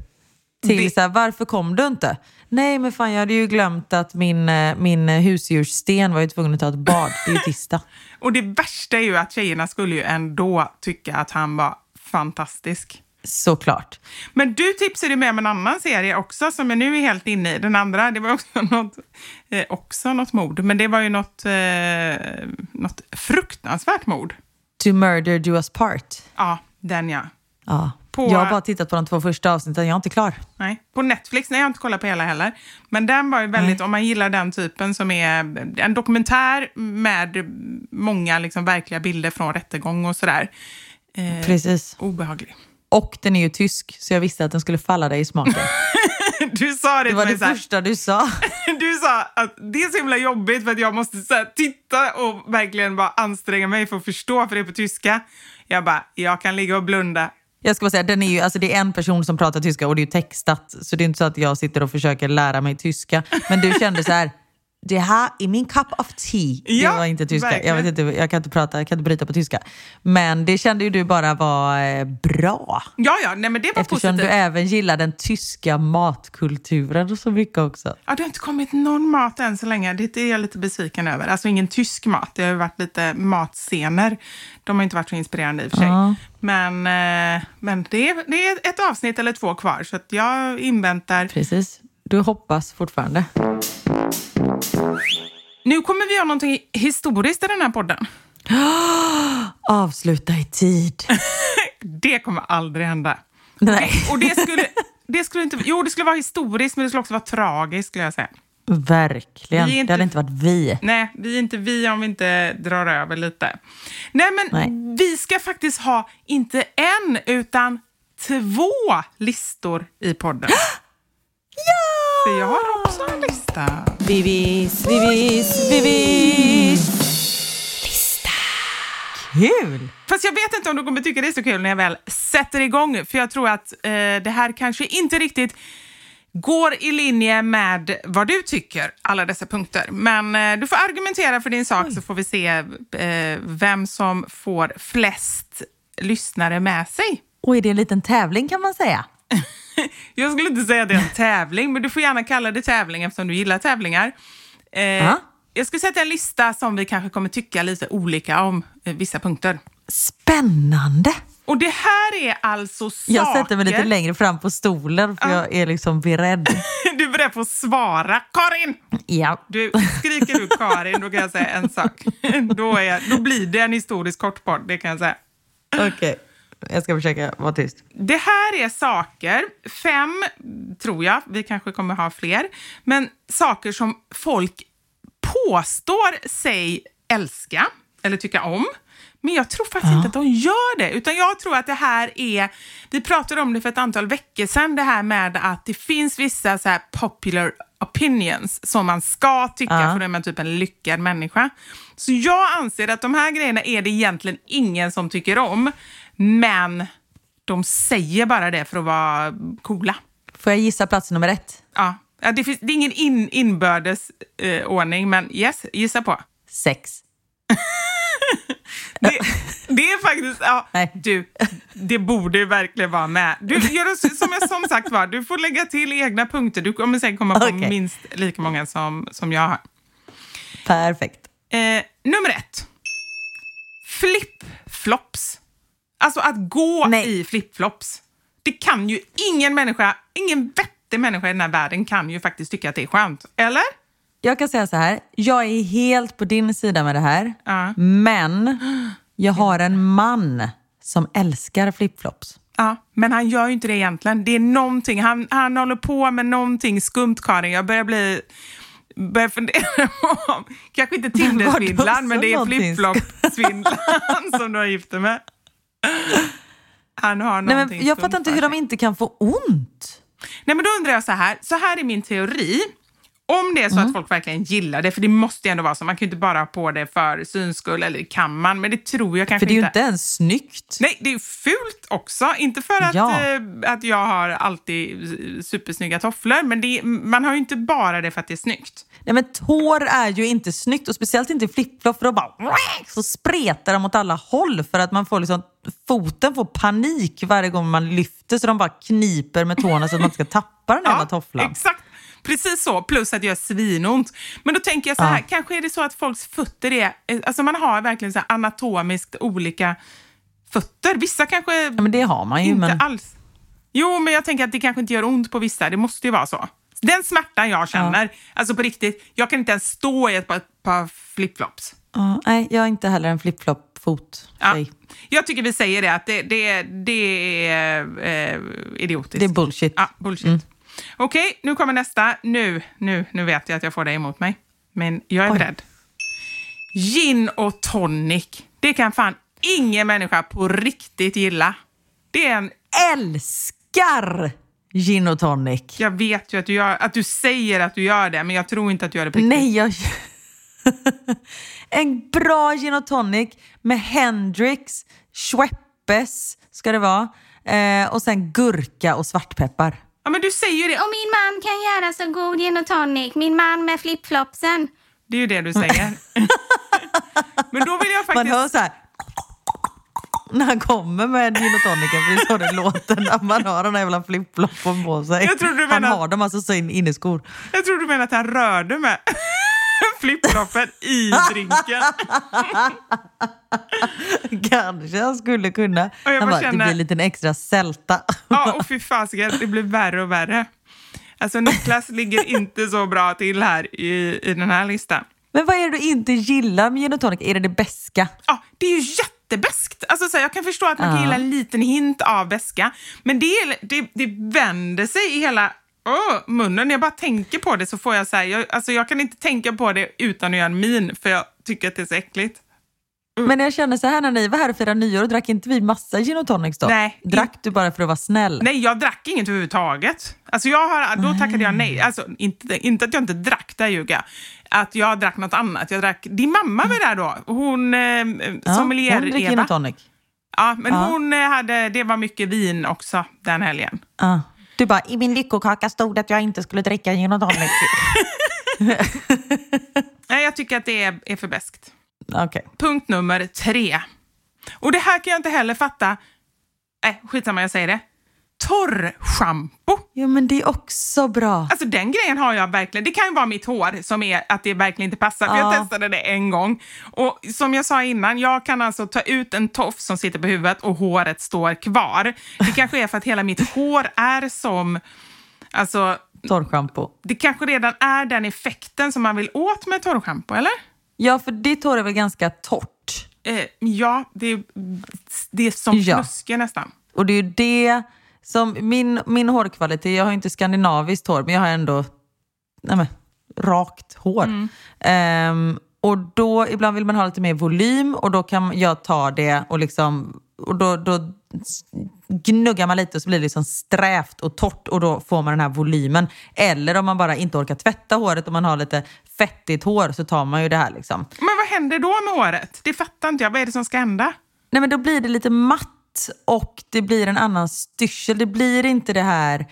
Till Det- så här, varför kom du inte? Nej men fan jag hade ju glömt att min, eh, min husdjurssten var ju tvungen att ta ett bad. Det är ju *laughs* tisdag. Och det värsta är ju att tjejerna skulle ju ändå tycka att han var fantastisk. Såklart. Men du tipsade med om en annan serie också som jag nu är helt inne i. Den andra, det var också *laughs* något, eh, också något mord, men det var ju något, eh, något fruktansvärt mord. To murder do us part. Ja, den ja. Ja. På- Jag har bara tittat på de två första avsnitten, jag är inte klar. Nej, på Netflix, nej jag har inte kollat på hela heller. Men den var ju väldigt, om man gillar den typen som är en dokumentär med många liksom verkliga bilder från rättegång och sådär. Eh, Precis. obehaglig. Och den är ju tysk, så jag visste att den skulle falla dig i smaken. *laughs* Du sa det, Det var det här, första du sa. *laughs* Du sa att det är så himla jobbigt för att jag måste så här, titta och verkligen bara anstränga mig för att förstå, för det är på tyska. Jag bara, jag kan ligga och blunda. Jag ska bara säga, den är ju, alltså det är en person som pratar tyska och det är ju textat. Så det är inte så att jag sitter och försöker lära mig tyska. Men du kände så här, det här är min cup of tea. Ja, det var inte tyska. Jag, vet inte, jag kan inte prata, jag kan inte bryta på tyska. Men det kände ju du bara var eh, bra. Ja, ja, nej men det var Eftersom positivt. du även gillar den tyska matkulturen så mycket också. Ja, det har inte kommit någon mat än så länge. Det är jag lite besviken över. Alltså ingen tysk mat. Det har varit lite matscener. De har inte varit så inspirerande i och för sig. Ja. Men, eh, men det, är, det är ett avsnitt eller två kvar, så att jag inväntar. Precis. Du hoppas fortfarande. Nu kommer vi göra någonting historiskt i den här podden. *gasps* Avsluta i tid. *laughs* Det kommer aldrig hända. Nej. Och det skulle, det skulle inte, jo, det skulle vara historiskt, men det skulle också vara tragiskt, skulle jag säga. Verkligen. Inte- Det hade inte varit vi. Nej, vi är inte vi om vi inte drar över lite. Nej, men Nej. vi ska faktiskt ha inte en, utan två listor i podden. *gasps* För jag har också en lista. Vivis, vivis, vivis. Kul! Fast jag vet inte om du kommer tycka det är så kul när jag väl sätter igång, för jag tror att eh, det här kanske inte riktigt går i linje med vad du tycker, alla dessa punkter. Men eh, du får argumentera för din sak så får vi se eh, vem som får flest lyssnare med sig. Och är det en liten tävling kan man säga? *laughs* Jag skulle inte säga att det är en tävling, men du får gärna kalla det tävling eftersom du gillar tävlingar. Eh, Ja. Jag ska sätta en lista som vi kanske kommer tycka lite olika om eh, vissa punkter. Spännande! Och det här är alltså saker... Jag sätter mig lite längre fram på stolen för jag är liksom beredd. *laughs* Du är beredd på att svara. Karin! Ja. Du, skriker du Karin, då kan jag säga en sak. *laughs* Då, är, då blir det en historisk kortpodd, det kan jag säga. Okej, jag ska försöka vara tyst. Det här är saker, fem tror jag, vi kanske kommer ha fler, men saker som folk påstår sig älska eller tycka om. Men jag tror faktiskt inte att de gör det, utan jag tror att det här är... Vi pratade om det för ett antal veckor sedan, det här med att det finns vissa så här popular opinions som man ska tycka, Ja. för är man typ en lyckad människa. Så jag anser att de här grejerna är det egentligen ingen som tycker om, men de säger bara det för att vara coola. Får jag gissa plats nummer ett? Ja. Ja, det, finns, det är ingen in, inbördes eh, ordning, men yes, gissa på. Sex. *laughs* Det, det är faktiskt, ja, Nej. du, det borde ju verkligen vara med. Du, gör som jag som sagt var, du får lägga till egna punkter. Du kommer säkert komma på Okej. minst lika många som, som jag har. Perfekt. Eh, nummer ett. Flip-flops. Alltså att gå Nej. i flip-flops. Det kan ju ingen människa, ingen vettig människa i den här världen kan ju faktiskt tycka att det är skönt. Eller? Jag kan säga så här, jag är helt på din sida med det här. Ja. Men jag har en man som älskar flipflops. Ja, men han gör ju inte det egentligen. Det är någonting, han, han håller på med någonting skumt, Karin. Jag börjar bli... Börjar fundera *laughs* om- kanske inte Tindersvindlan, Vadå, men det är flip-flop-svindlan som du har gift dig med. Han har Nej, någonting men jag skumt fattar inte för hur de sig. inte kan få ont. Nej, men då undrar jag så här. Så här är min teori. Om det är så Mm. att folk verkligen gillar det, för det måste ju ändå vara så. Man kan ju inte bara ha på det för syns skull, eller kan man, men det tror jag kanske För det är ju inte ens snyggt. Nej, det är fult också. Inte för att, Ja. eh, att jag har alltid supersnygga tofflor, men det, man har ju inte bara det för att det är snyggt. Nej, men tår är ju inte snyggt och speciellt inte flipflop för då bara så spretar de åt alla håll för att man får liksom, foten får panik varje gång man lyfter så de bara kniper med tårna så att man inte ska tappa den jävla tofflan. exakt. Precis så, plus att det gör svinont. Men då tänker jag så här, kanske är det så att folks fötter är... eh, Alltså man har verkligen så anatomiskt olika fötter. Vissa kanske Ja, men det har man ju. inte Men... alls. Jo, men jag tänker att det kanske inte gör ont på vissa. Det måste ju vara så. Den smärtan jag känner, alltså på riktigt, jag kan inte ens stå i ett par, par flipflops. Ja, nej, jag är inte heller en flipflop-fot. Ja. Jag tycker vi säger det, att det, det, det är eh, idiotiskt. Det är bullshit. Ja, bullshit. Okej, nu kommer nästa. Nu, nu, nu vet jag att jag får det emot mig. Men jag är Oj. beredd. Gin och tonic. Det kan fan ingen människa på riktigt gilla. Det är en... Älskar gin och tonic. Jag vet ju att du, gör, att du säger att du gör det, men jag tror inte att du gör det på riktigt. Nej, jag... *laughs* en bra gin och tonic med Hendrix, Schweppes ska det vara. Eh, och sen gurka och svartpeppar. Ja, men du säger ju det. Och min man kan göra så god gin och tonic. Min man med flipflopsen. Det är ju det du säger. *laughs* men då vill jag Man faktiskt... hör så här när han kommer med gin och tonicen, för det är så det låter när man har den här jävla flipfloppen på sig. Jag trodde du Han har dem alltså så in inneskor. Jag tror du menar att han rörde med *laughs* flipfloppen i drinken. Kanske han skulle kunna. jag Han bara känner- det blir en liten extra sälta. *laughs* Ja, och fy fasiken, det blir värre och värre. Alltså Niklas ligger inte så bra till här i, i den här listan. Men vad är det du inte gillar med gin och tonic? Är det det beska? Ja, det är ju jättebäst. Alltså, så här, jag kan förstå att man kan gilla en liten hint av beska, men det, det, det vänder sig i hela åh, munnen. När jag bara tänker på det så får jag så här, jag, alltså, jag kan inte tänka på det utan att göra en min, för jag tycker att det är så äckligt. Men jag känner så här när ni var här och firade nyår, drack inte vi massa gin och tonics då? Nej. Drack du bara för att vara snäll? Nej, jag drack inget överhuvudtaget. Alltså jag har, då tackade jag nej. Alltså, inte, inte att jag inte drack, där ljuger jag. Att jag drack något annat. Jag drack, din mamma var där då. Hon, eh, ja, hon dricker gin och tonic. Ja, men Ja. hon eh, hade, det var mycket vin också den helgen. Ja. Du bara, i min lyckokaka stod att jag inte skulle dricka gin och tonic. *laughs* Nej, jag tycker att det är, är för beskt. Okej. Punkt nummer tre. Och det här kan jag inte heller fatta. Nej, skitsamma, jag säger det. Torrschampo. Jo men det är också bra. Alltså den grejen har jag verkligen. Det kan ju vara mitt hår som är att det verkligen inte passar. För jag Ja. testade det en gång. Och som jag sa innan, jag kan alltså ta ut en tofs som sitter på huvudet och håret står kvar. Det kanske är för att hela mitt hår är som... Alltså, Torrschampo. det kanske redan är den effekten som man vill åt med torrschampo, eller? Ja för ditt hår är väl ganska torrt? Eh, ja, det är, det är som Ja. nästan. Och det är ju det som, min, min hårkvalitet, jag har inte skandinaviskt hår men jag har ändå nej men, rakt hår. Ehm, och då ibland vill man ha lite mer volym och då kan jag ta det och liksom och då, då gnuggar man lite och så blir det liksom strävt och torrt och då får man den här volymen. Eller om man bara inte orkar tvätta håret och man har lite fettigt hår så tar man ju det här liksom. Men vad händer då med håret? Det fattar inte jag. Vad är det som ska hända? Nej men då blir det lite matt och det blir en annan styrsel. Det blir inte det här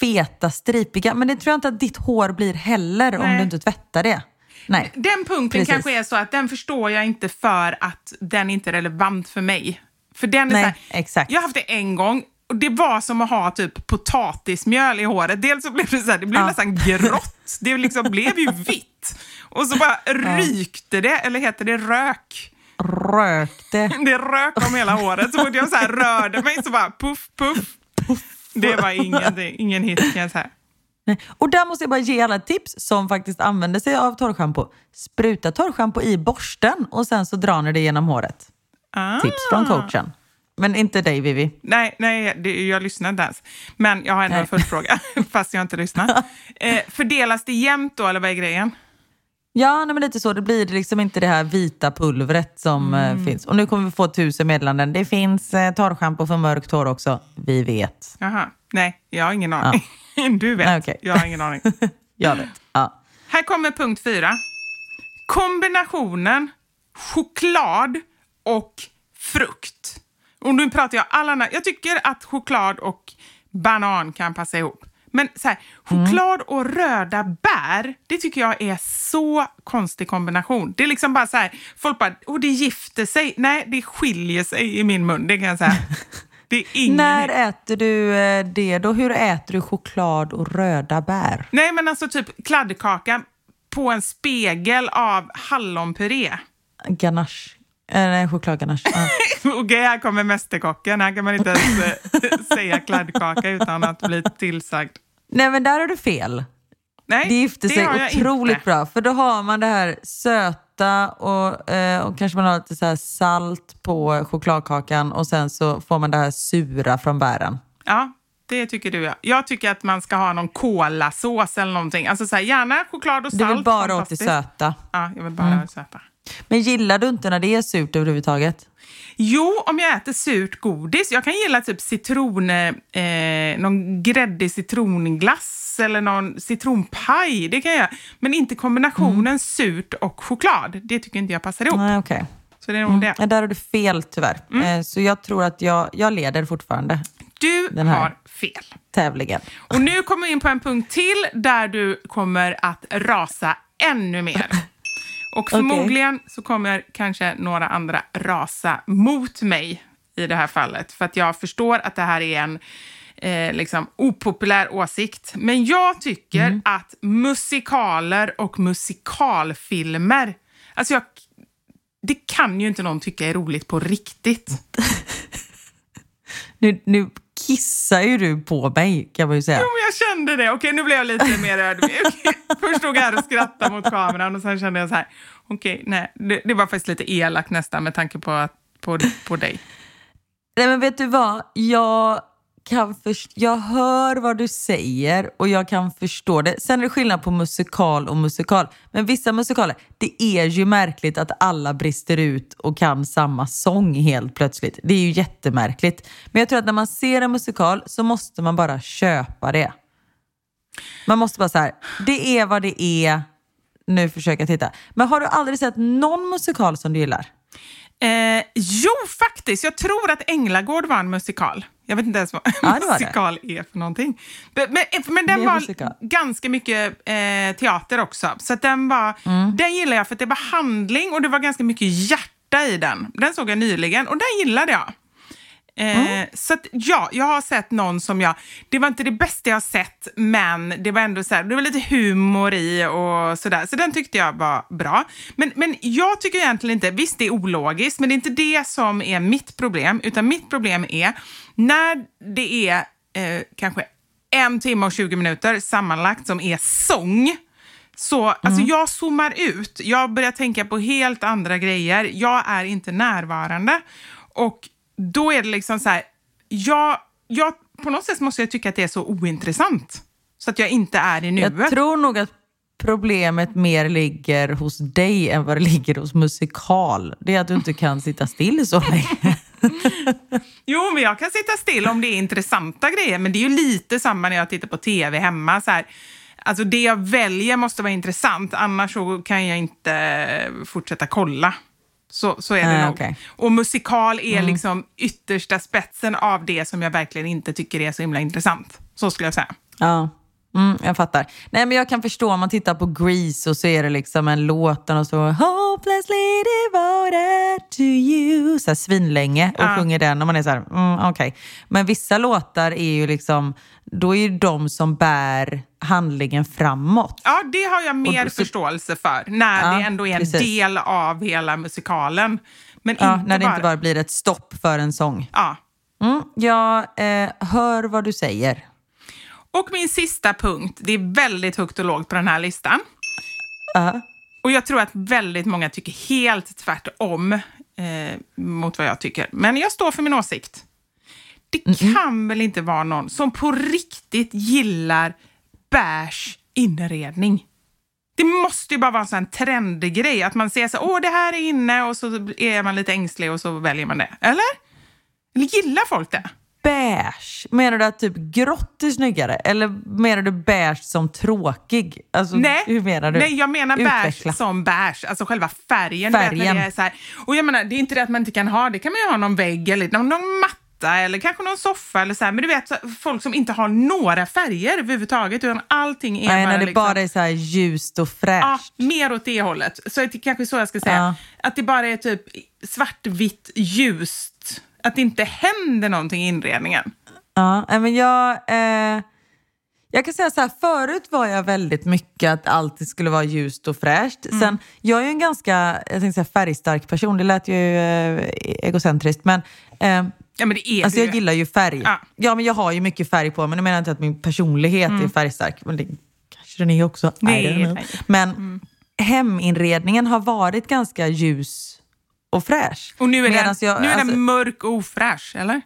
feta, stripiga. Men det tror jag inte att ditt hår blir heller om Nej. du inte tvättar det. Nej. Den punkten Precis. kanske är så att den förstår jag inte för att den inte är relevant för mig. För den är Nej, så här, exakt. Jag har haft det en gång och det var som att ha typ potatismjöl i håret. Dels så blev det så här, det blev Ja. nästan grått. Det liksom blev ju *laughs* vitt. Och så bara rykte det, eller heter det rök? Rökte. Det rök om hela håret. Så fort jag så här rörde mig så bara puff, puff. Det var ingen, ingen hit kan jag säga. Och där måste jag bara ge alla tips som faktiskt använder sig av torrschampo. Spruta torrschampo i borsten och sen så drar ni det genom håret. Ah. Tips från coachen. Men inte dig Vivi. Nej, nej det, jag lyssnade inte ens. Men jag har ändå Nej. en följdfråga, *laughs* fast jag inte lyssnat. Eh, fördelas det jämnt då, eller vad är grejen? Ja, nej, men lite så. Det blir liksom inte det här vita pulvret som Mm. eh, finns. Och nu kommer vi få tusen meddelanden. Det finns eh, torrschampo för mörkt hår också. Vi vet. Jaha, nej, jag har ingen aning. *laughs* Du vet, Nej, okej. jag har ingen aning. *laughs* Jag vet. Ja. Här kommer punkt fyra. Kombinationen choklad och frukt. Och nu pratar jag alla... Jag tycker att choklad och banan kan passa ihop. Men så här, choklad och röda bär, det tycker jag är så konstig kombination. Det är liksom bara så här, folk bara, och det gifter sig. Nej, det skiljer sig i min mun, det kan jag säga. När äter du eh, det då? Hur äter du choklad och röda bär? Nej, men alltså typ kladdkaka på en spegel av hallonpuré. Ganache. Eh, nej, chokladganache. Ja. *laughs* Okej, här kommer Mästerkocken. Här kan man inte ens eh, *laughs* säga kladdkaka utan att bli tillsagd. Nej, men där har du fel. Nej, Det gifter sig otroligt inte. bra. För då har man det här söta och, eh, och kanske man har lite så salt på chokladkakan och sen så får man det här sura från bären. Ja, det tycker du ja. Jag tycker att man ska ha någon kolasås eller någonting. Alltså så här, gärna choklad och salt. Du vill bara åt det söta. Ja, jag vill bara ha det söta. Men gillar du inte när det är surt överhuvudtaget? Jo, om jag äter surt godis. Jag kan gilla typ citron, eh, någon gräddig citronglass eller någon citronpaj. Det kan jag. Men inte kombinationen surt och choklad. Det tycker inte jag passar ihop. Nej, okej. Så det är nog det. Ja, där har du fel tyvärr. Mm. Eh, så jag tror att jag, jag leder fortfarande Du Den här. har fel. tävlingen. Och nu kommer vi in på en punkt till där du kommer att rasa ännu mer. *laughs* Och förmodligen så kommer kanske några andra rasa mot mig i det här fallet. För att jag förstår att det här är en eh, liksom opopulär åsikt. Men jag tycker Mm. att musikaler och musikalfilmer, alltså jag, det kan ju inte någon tycka är roligt på riktigt. *laughs* Nu, nu kissar ju du på mig kan man ju säga. Jo, men jag kände det. Okej, nu blev jag lite mer ödmjuk. *laughs* Först stod jag här och skrattade mot kameran och sen kände jag så här, okej, nej, det, det var faktiskt lite elakt nästan med tanke på att på, på dig. Nej men vet du vad? Jag, kan först- jag hör vad du säger och jag kan förstå det. Sen är det skillnad på musikal och musikal. Men vissa musikaler, det är ju märkligt att alla brister ut och kan samma sång helt plötsligt. Det är ju jättemärkligt. Men jag tror att när man ser en musikal så måste man bara köpa det. Man måste bara så här, det är vad det är. Nu försöker jag titta. Men har du aldrig sett någon musikal som du gillar? Eh, jo, faktiskt. Jag tror att Änglagård var en musikal. Jag vet inte ens vad Ja, var det. musikal är för någonting. Men, men, men den var musikal. ganska mycket eh, teater också. Så den, var, Mm. den gillar jag för att det var handling och det var ganska mycket hjärta i den. Den såg jag nyligen och den gillade jag. Eh, Mm. Så att, ja, jag har sett någon som jag... Det var inte det bästa jag har sett, men det var ändå så här, det var lite humor i och sådär. Så den tyckte jag var bra. Men, men jag tycker egentligen inte... Visst, det är ologiskt, men det är inte det som är mitt problem. Utan mitt problem är när det är eh, kanske en timme och 20 minuter sammanlagt som är sång. Så alltså jag zoomar ut. Jag börjar tänka på helt andra grejer. Jag är inte närvarande. Och då är det liksom så här, jag, jag, på något sätt måste jag tycka att det är så ointressant. Så att jag inte är i nuet. Jag tror nog att problemet mer ligger hos dig än vad det ligger hos musikal. Det är att du inte kan sitta still så länge. *laughs* Jo, men jag kan sitta still om det är intressanta grejer. Men det är ju lite samma när jag tittar på tv hemma. Så här, alltså det jag väljer måste vara intressant, annars så kan jag inte fortsätta kolla. Så, så är det Ah, nog. okej. Och musikal är liksom yttersta spetsen av det som jag verkligen inte tycker är så himla intressant. Så skulle jag säga. Ja, mm, jag fattar. Nej, men jag kan förstå om man tittar på Grease och så är det liksom en låt där de står “Hopelessly devoted to you” så här svinlänge och Ja. sjunger den och man är så här, mm, okej. Men vissa låtar är ju liksom, då är ju de som bär handlingen framåt. Ja, det har jag mer så- förståelse för, när Ja, det ändå är en precis. del av hela musikalen. Men Ja, inte när det bara... inte bara blir ett stopp för en sång. Ja. Mm, jag eh, hör vad du säger. Och min sista punkt, det är väldigt högt och lågt på den här listan. Ja. Och jag tror att väldigt många tycker helt tvärtom eh, mot vad jag tycker. Men jag står för min åsikt. Det kan väl inte vara någon som på riktigt gillar beige inredning? Det måste ju bara vara en sån här trendig grej att man ser så åh det här är inne och så är man lite ängslig och så väljer man det. Eller? Gillar folk det? Beige, menar du att typ grått är snyggare? Eller menar du beige som tråkig? Alltså, Nej, hur menar du? nej jag menar beige Utveckla. som beige, alltså själva färgen. du vet, när Färgen. Det är så här. Och jag menar, det är inte det att man inte kan ha, det kan man ju ha någon vägg eller någon, någon matta eller kanske någon soffa eller så här. Men du vet, så, folk som inte har några färger överhuvudtaget utan allting är Nej, bara när det liksom, bara är så här ljust och fräscht. Ja, mer åt det hållet. Så det kanske så jag ska säga. Ja. Att det bara är typ svartvitt, ljust. Att det inte händer någonting i inredningen. Ja, men jag, eh, jag kan säga så här, förut var jag väldigt mycket att allt skulle vara ljust och fräscht. Mm. Sen, jag är ju en ganska jag tänkte säga, färgstark person, det lät ju eh, egocentriskt, men eh, Ja, men det är alltså, det jag ju. gillar ju färg. Ja. Ja. men jag har ju mycket färg på mig, nu menar jag inte att min personlighet är färgstark, men det kanske den är också. Nej, know. nej. Men heminredningen har varit ganska ljus och fräsch. Och nu är, den, jag- nu är alltså- den mörk och ofräsch, eller?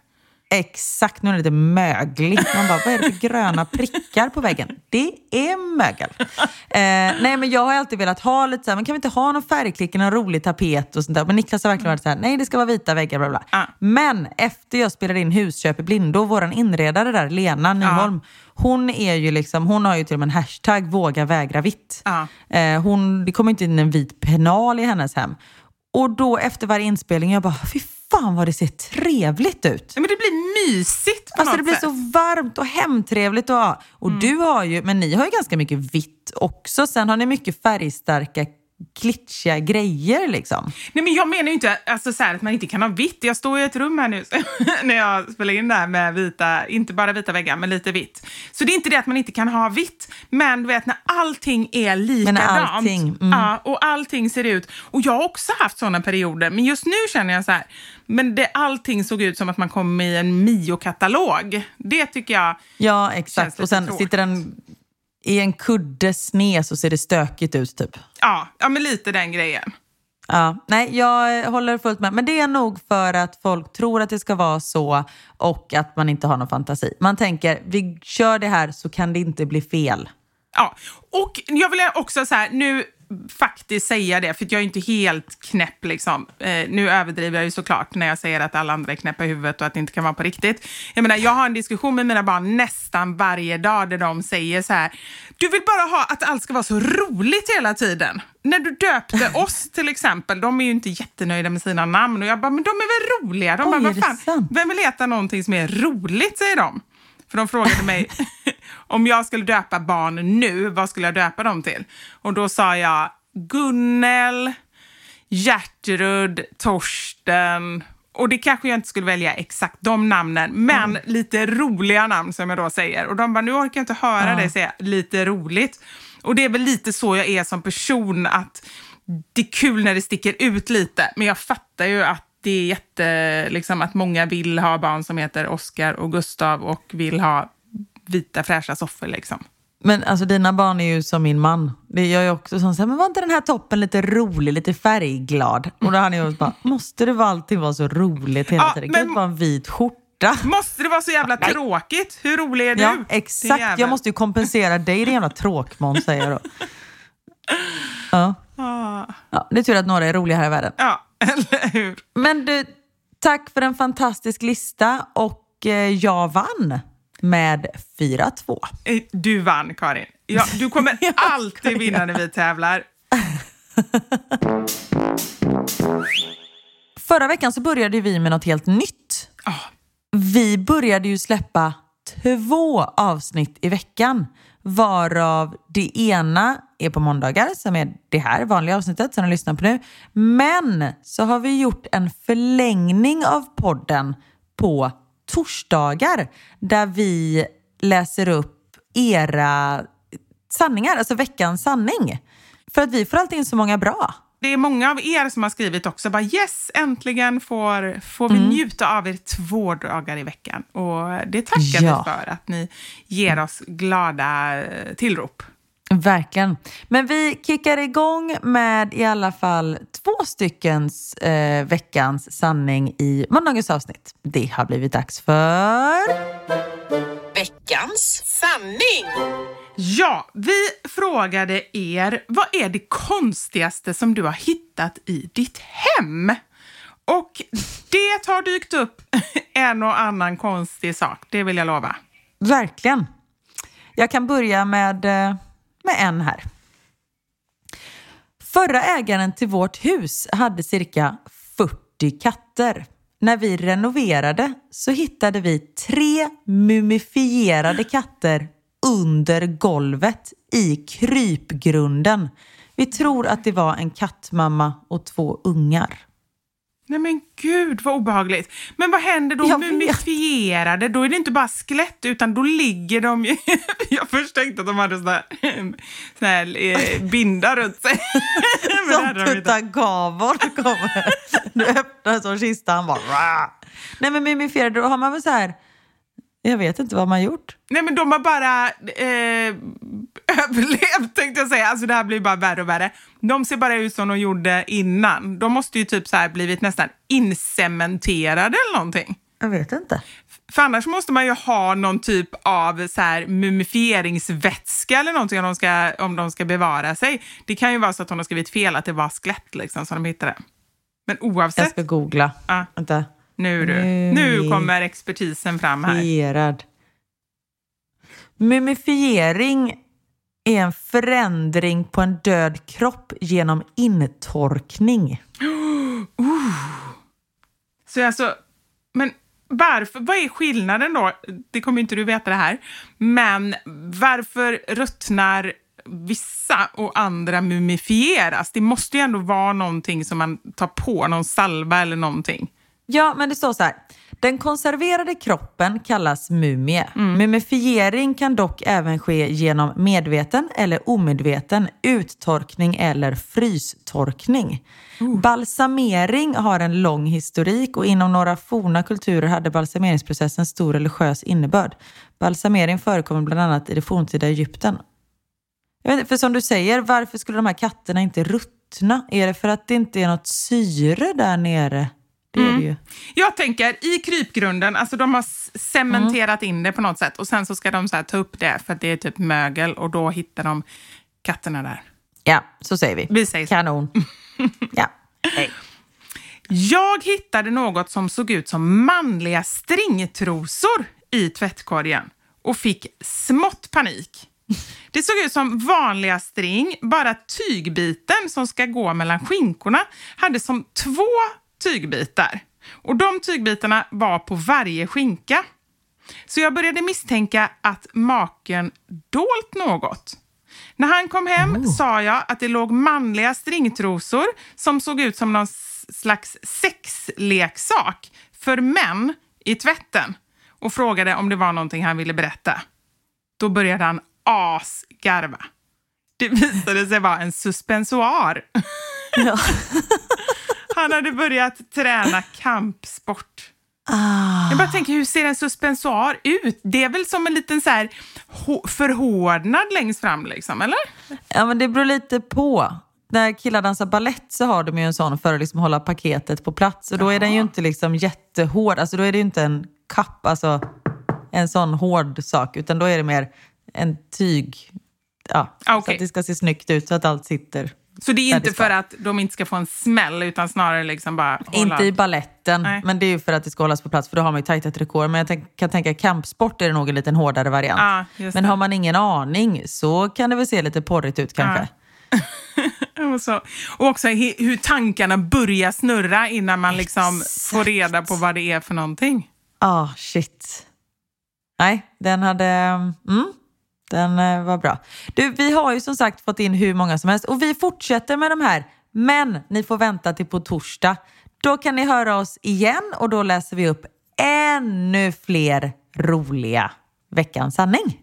Exakt, nu är det lite mögligt. Man bara, vad är det för gröna prickar på väggen? Det är mögel. Eh, nej men jag har alltid velat ha lite så här, men kan vi inte ha någon färgklick, någon rolig tapet och sånt där? Men Niklas har verkligen varit så här, nej det ska vara vita väggar, bla bla. Ja. Men efter jag spelade in Husköp i blindo, våran inredare där, Lena Nyholm, hon är ju liksom, hon har ju till och med en hashtag, våga vägra vitt. Ja. Eh, hon, det kommer inte in en vit penal i hennes hem. Och då efter varje inspelning, jag bara, fy fan vad det ser trevligt ut. Men det blir mysigt på Alltså något det blir sätt. Mm. så varmt och hemtrevligt. Och, och du har ju, men ni har ju ganska mycket vitt också. Sen har ni mycket färgstarka, glitchiga grejer liksom. Nej, men jag menar ju inte alltså, så här, att man inte kan ha vitt. Jag står i ett rum här nu *laughs* när jag spelar in det här med vita, inte bara vita väggar, men lite vitt. Så det är inte det att man inte kan ha vitt, men du vet när allting är likadant. allting, mm. ja, och allting ser ut... Och jag har också haft sådana perioder, men just nu känner jag så här, men det, allting såg ut som att man kom i en Mio-katalog. Det tycker jag... Ja, exakt. Och sen tråkigt. sitter den i en kudde sned så ser det stökigt ut typ. Ja, ja men lite den grejen. Ja, nej, jag håller fullt med. Men det är nog för att folk tror att det ska vara så och att man inte har någon fantasi. Man tänker, vi kör det här så kan det inte bli fel. Ja, och jag vill också så här, nu faktiskt säga det, för jag är inte helt knäpp. Liksom. Eh, nu överdriver jag ju såklart när jag säger att alla andra är knäppa i huvudet och att det inte kan vara på riktigt. Jag menar, jag har en diskussion med mina barn nästan varje dag där de säger så här, du vill bara ha att allt ska vara så roligt hela tiden. När du döpte *laughs* oss till exempel, de är ju inte jättenöjda med sina namn och jag bara, men de är väl roliga? De Oj, bara, vad fan, vem vill heta någonting som är roligt, säger de. För de frågade mig *laughs* om jag skulle döpa barn nu, vad skulle jag döpa dem till? Och då sa jag Gunnel, Gertrud, Torsten. Och det kanske jag inte skulle välja exakt de namnen, men lite roliga namn som jag då säger. Och de bara, nu orkar jag inte höra Ja. dig säga lite roligt. Och det är väl lite så jag är som person, att det är kul när det sticker ut lite, men jag fattar ju att det är jätte, liksom att många vill ha barn som heter Oscar och Gustav och vill ha vita fräscha soffor liksom. Men alltså dina barn är ju som min man. Det gör ju också sånt så här, men var inte den här toppen lite rolig, lite färgglad? Och då har han ju bara, måste det vara alltid vara så roligt hela Ja, tiden? Kan men- det inte vara en vit skjorta? Måste det vara så jävla tråkigt? Hur rolig är du? Ja, exakt. Jag måste ju kompensera dig, din jävla tråkmåns, säger jag då. *laughs* Ja. Ah, ja, det är tur att några är roliga här i världen. ja, *laughs* eller hur? Men du, tack för en fantastisk lista och eh, jag vann med 4-2. Eh, Du vann, Karin. Ja, du kommer *laughs* alltid vinna när vi tävlar. *laughs* Förra veckan så började vi med något helt nytt. Ah. Vi började ju släppa två avsnitt i veckan. Varav det ena är på måndagar, som är det här vanliga avsnittet som du lyssnar på nu. Men så har vi gjort en förlängning av podden på torsdagar där vi läser upp era sanningar, alltså veckans sanning. För att vi får alltid in så många bra. Det är många av er som har skrivit också bara yes, äntligen får, får vi njuta av er två dagar i veckan. Och det tackar Ja. vi för, att ni ger oss glada eh, tillrop. Verkligen. Men vi kickar igång med i alla fall två styckens eh, veckans sanning i måndagens avsnitt. Det har blivit dags för... Veckans sanning. Ja, vi frågade er, vad är det konstigaste som du har hittat i ditt hem? Och det har dykt upp *laughs* en och annan konstig sak, det vill jag lova. Verkligen. Jag kan börja med, eh, med en här. Förra ägaren till vårt hus hade cirka 40 katter. När vi renoverade så hittade vi tre mumifierade katter under golvet i krypgrunden. Vi tror att det var en kattmamma och två ungar. Nej men gud vad obehagligt. Men vad händer då Jag mumifierade? Då är det inte bara skelett utan då ligger de ju... *laughs* Jag först tänkte att de hade såna såna här eh, bindar runt sig. *laughs* Som. Tutankhamon kommer. Du öppnar så kistan bara... *laughs* Nej men mumifierade, då har man väl så här... Jag vet inte vad man gjort. Nej men de har bara eh, överlevt tänkte jag säga. Alltså det här blir bara värre och värre. De ser bara ut som de gjorde innan. De måste ju typ så här blivit nästan incementerade eller någonting. Jag vet inte. För annars måste man ju ha någon typ av så här mumifieringsvätska eller någonting om de, ska, om de ska bevara sig. Det kan ju vara så att hon har skrivit fel, att det var skelett liksom som de hittade. Men Jag oavsett, ska googla. Ja. Vänta. Nu du. Nu kommer expertisen fram här. Mumifierad. Mumifiering är en förändring på en död kropp genom intorkning. *gasps* Så alltså, men varför, vad är skillnaden då? Det kommer inte du veta det här. Men varför ruttnar vissa och andra mumifieras? Det måste ju ändå vara någonting som man tar på, någon salva eller någonting. Ja, men det står så här. Den konserverade kroppen kallas mumie. Mumifiering kan dock även ske genom medveten eller omedveten uttorkning eller frystorkning. Balsamering har en lång historik och inom några forna kulturer hade balsameringsprocessen stor religiös innebörd. Balsamering förekommer bland annat i det forntida Egypten. Inte, för som du säger, varför skulle de här katterna inte ruttna? Är det för att det inte är något syre där nere? Det är det ju. Jag tänker i krypgrunden, alltså de har cementerat in det på något sätt och sen så ska de så här ta upp det för att det är typ mögel och då hittar de katterna där. Ja, så säger vi. Vi säger så. Kanon. *laughs* ja. Hej. Jag hittade något som såg ut som manliga stringtrosor i tvättkorgen och fick smått panik. Det såg ut som vanliga string, bara tygbiten som ska gå mellan skinkorna hade som två tygbitar. Och de tygbitarna var på varje skinka. Så jag började misstänka att maken dolt något. När han kom hem sa jag att det låg manliga stringtrosor som såg ut som någon slags sexleksak för män i tvätten och frågade om det var någonting han ville berätta. Då började han asgarva. Det visade sig vara en suspensoar. Ja. *laughs* *laughs* Han hade börjat träna kampsport. Ah. Jag bara tänker, hur ser en suspensoar ut? Det är väl som en liten så här hå- förhårdnad längst fram, liksom, eller? ja, men det beror lite på. När killar dansar ballett så har de ju en sån för att liksom hålla paketet på plats. Och då är den ju inte liksom jättehård. Alltså då är det ju inte en kapp, alltså en sån hård sak. Utan då är det mer en tyg. Ja, Ah, Så okej. att det ska se snyggt ut så att allt sitter. Så det är inte för att de inte ska få en smäll, utan snarare liksom bara hålla... Inte i balletten, Nej. men det är ju för att det ska hållas på plats för då har man ju tajtat rekord. Men jag tänk, kan tänka kampsport är det nog en liten hårdare variant. Ja, just men det. har man ingen aning så kan det väl se lite porrigt ut kanske. *laughs* Och, så, och också hur tankarna börjar snurra innan man liksom får reda på vad det är för någonting. Ah, shit. Nej, den hade... Mm, den eh, var bra. Du, vi har ju som sagt fått in hur många som helst och vi fortsätter med de här. Men ni får vänta till på torsdag. Då kan ni höra oss igen och då läser vi upp ännu fler roliga Veckans sanning.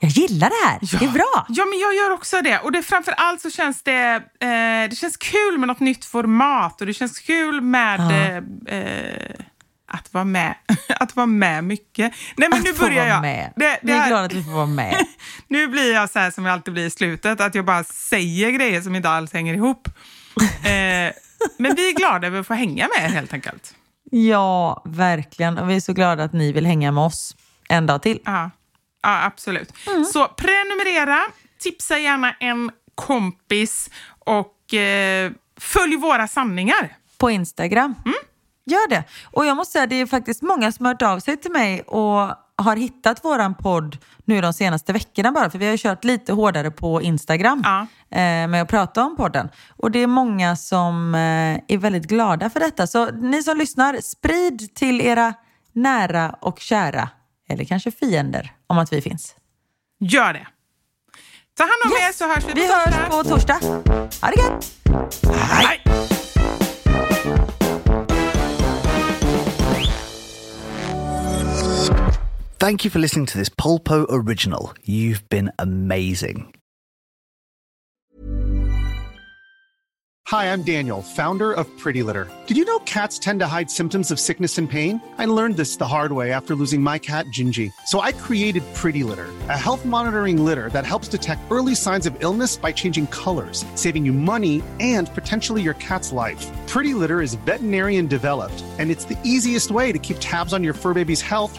Jag gillar det här. Det är bra. Ja, men jag gör också det. Och det, framför allt så känns det, eh, det känns kul med något nytt format och det känns kul med eh, eh, att vara med. *laughs* att vara med mycket. Nej, men Att nu börjar jag. med. Det, Vi är här- glada att vi får vara med. *laughs* nu blir jag så här som jag alltid blir i slutet, att jag bara säger grejer som inte alls hänger ihop. *laughs* eh, men vi är glada över att få hänga med helt enkelt. Ja, verkligen. Och vi är så glada att ni vill hänga med oss en dag till. Ja, ja absolut. Så prenumerera, tipsa gärna en kompis och eh, följ våra sanningar. på Instagram. Gör det. Och jag måste säga, det är faktiskt många som har hört av sig till mig och har hittat våran podd nu de senaste veckorna bara. För vi har ju kört lite hårdare på Instagram Ja. eh, med att prata om podden. Och det är många som eh, är väldigt glada för detta. Så ni som lyssnar, sprid till era nära och kära, eller kanske fiender, om att vi finns. Gör det. Ta hand om Yes. er så hörs vi, Vi på hörs torsdag. på torsdag. Ha det gött! Hej! Thank you for listening to this Polpo original. You've been amazing. Hi, I'm Daniel, founder of Pretty Litter. Did you know cats tend to hide symptoms of sickness and pain? I learned this the hard way after losing my cat, Gingy. So I created Pretty Litter, a health monitoring litter that helps detect early signs of illness by changing colors, saving you money and potentially your cat's life. Pretty Litter is veterinarian developed, and it's the easiest way to keep tabs on your fur baby's health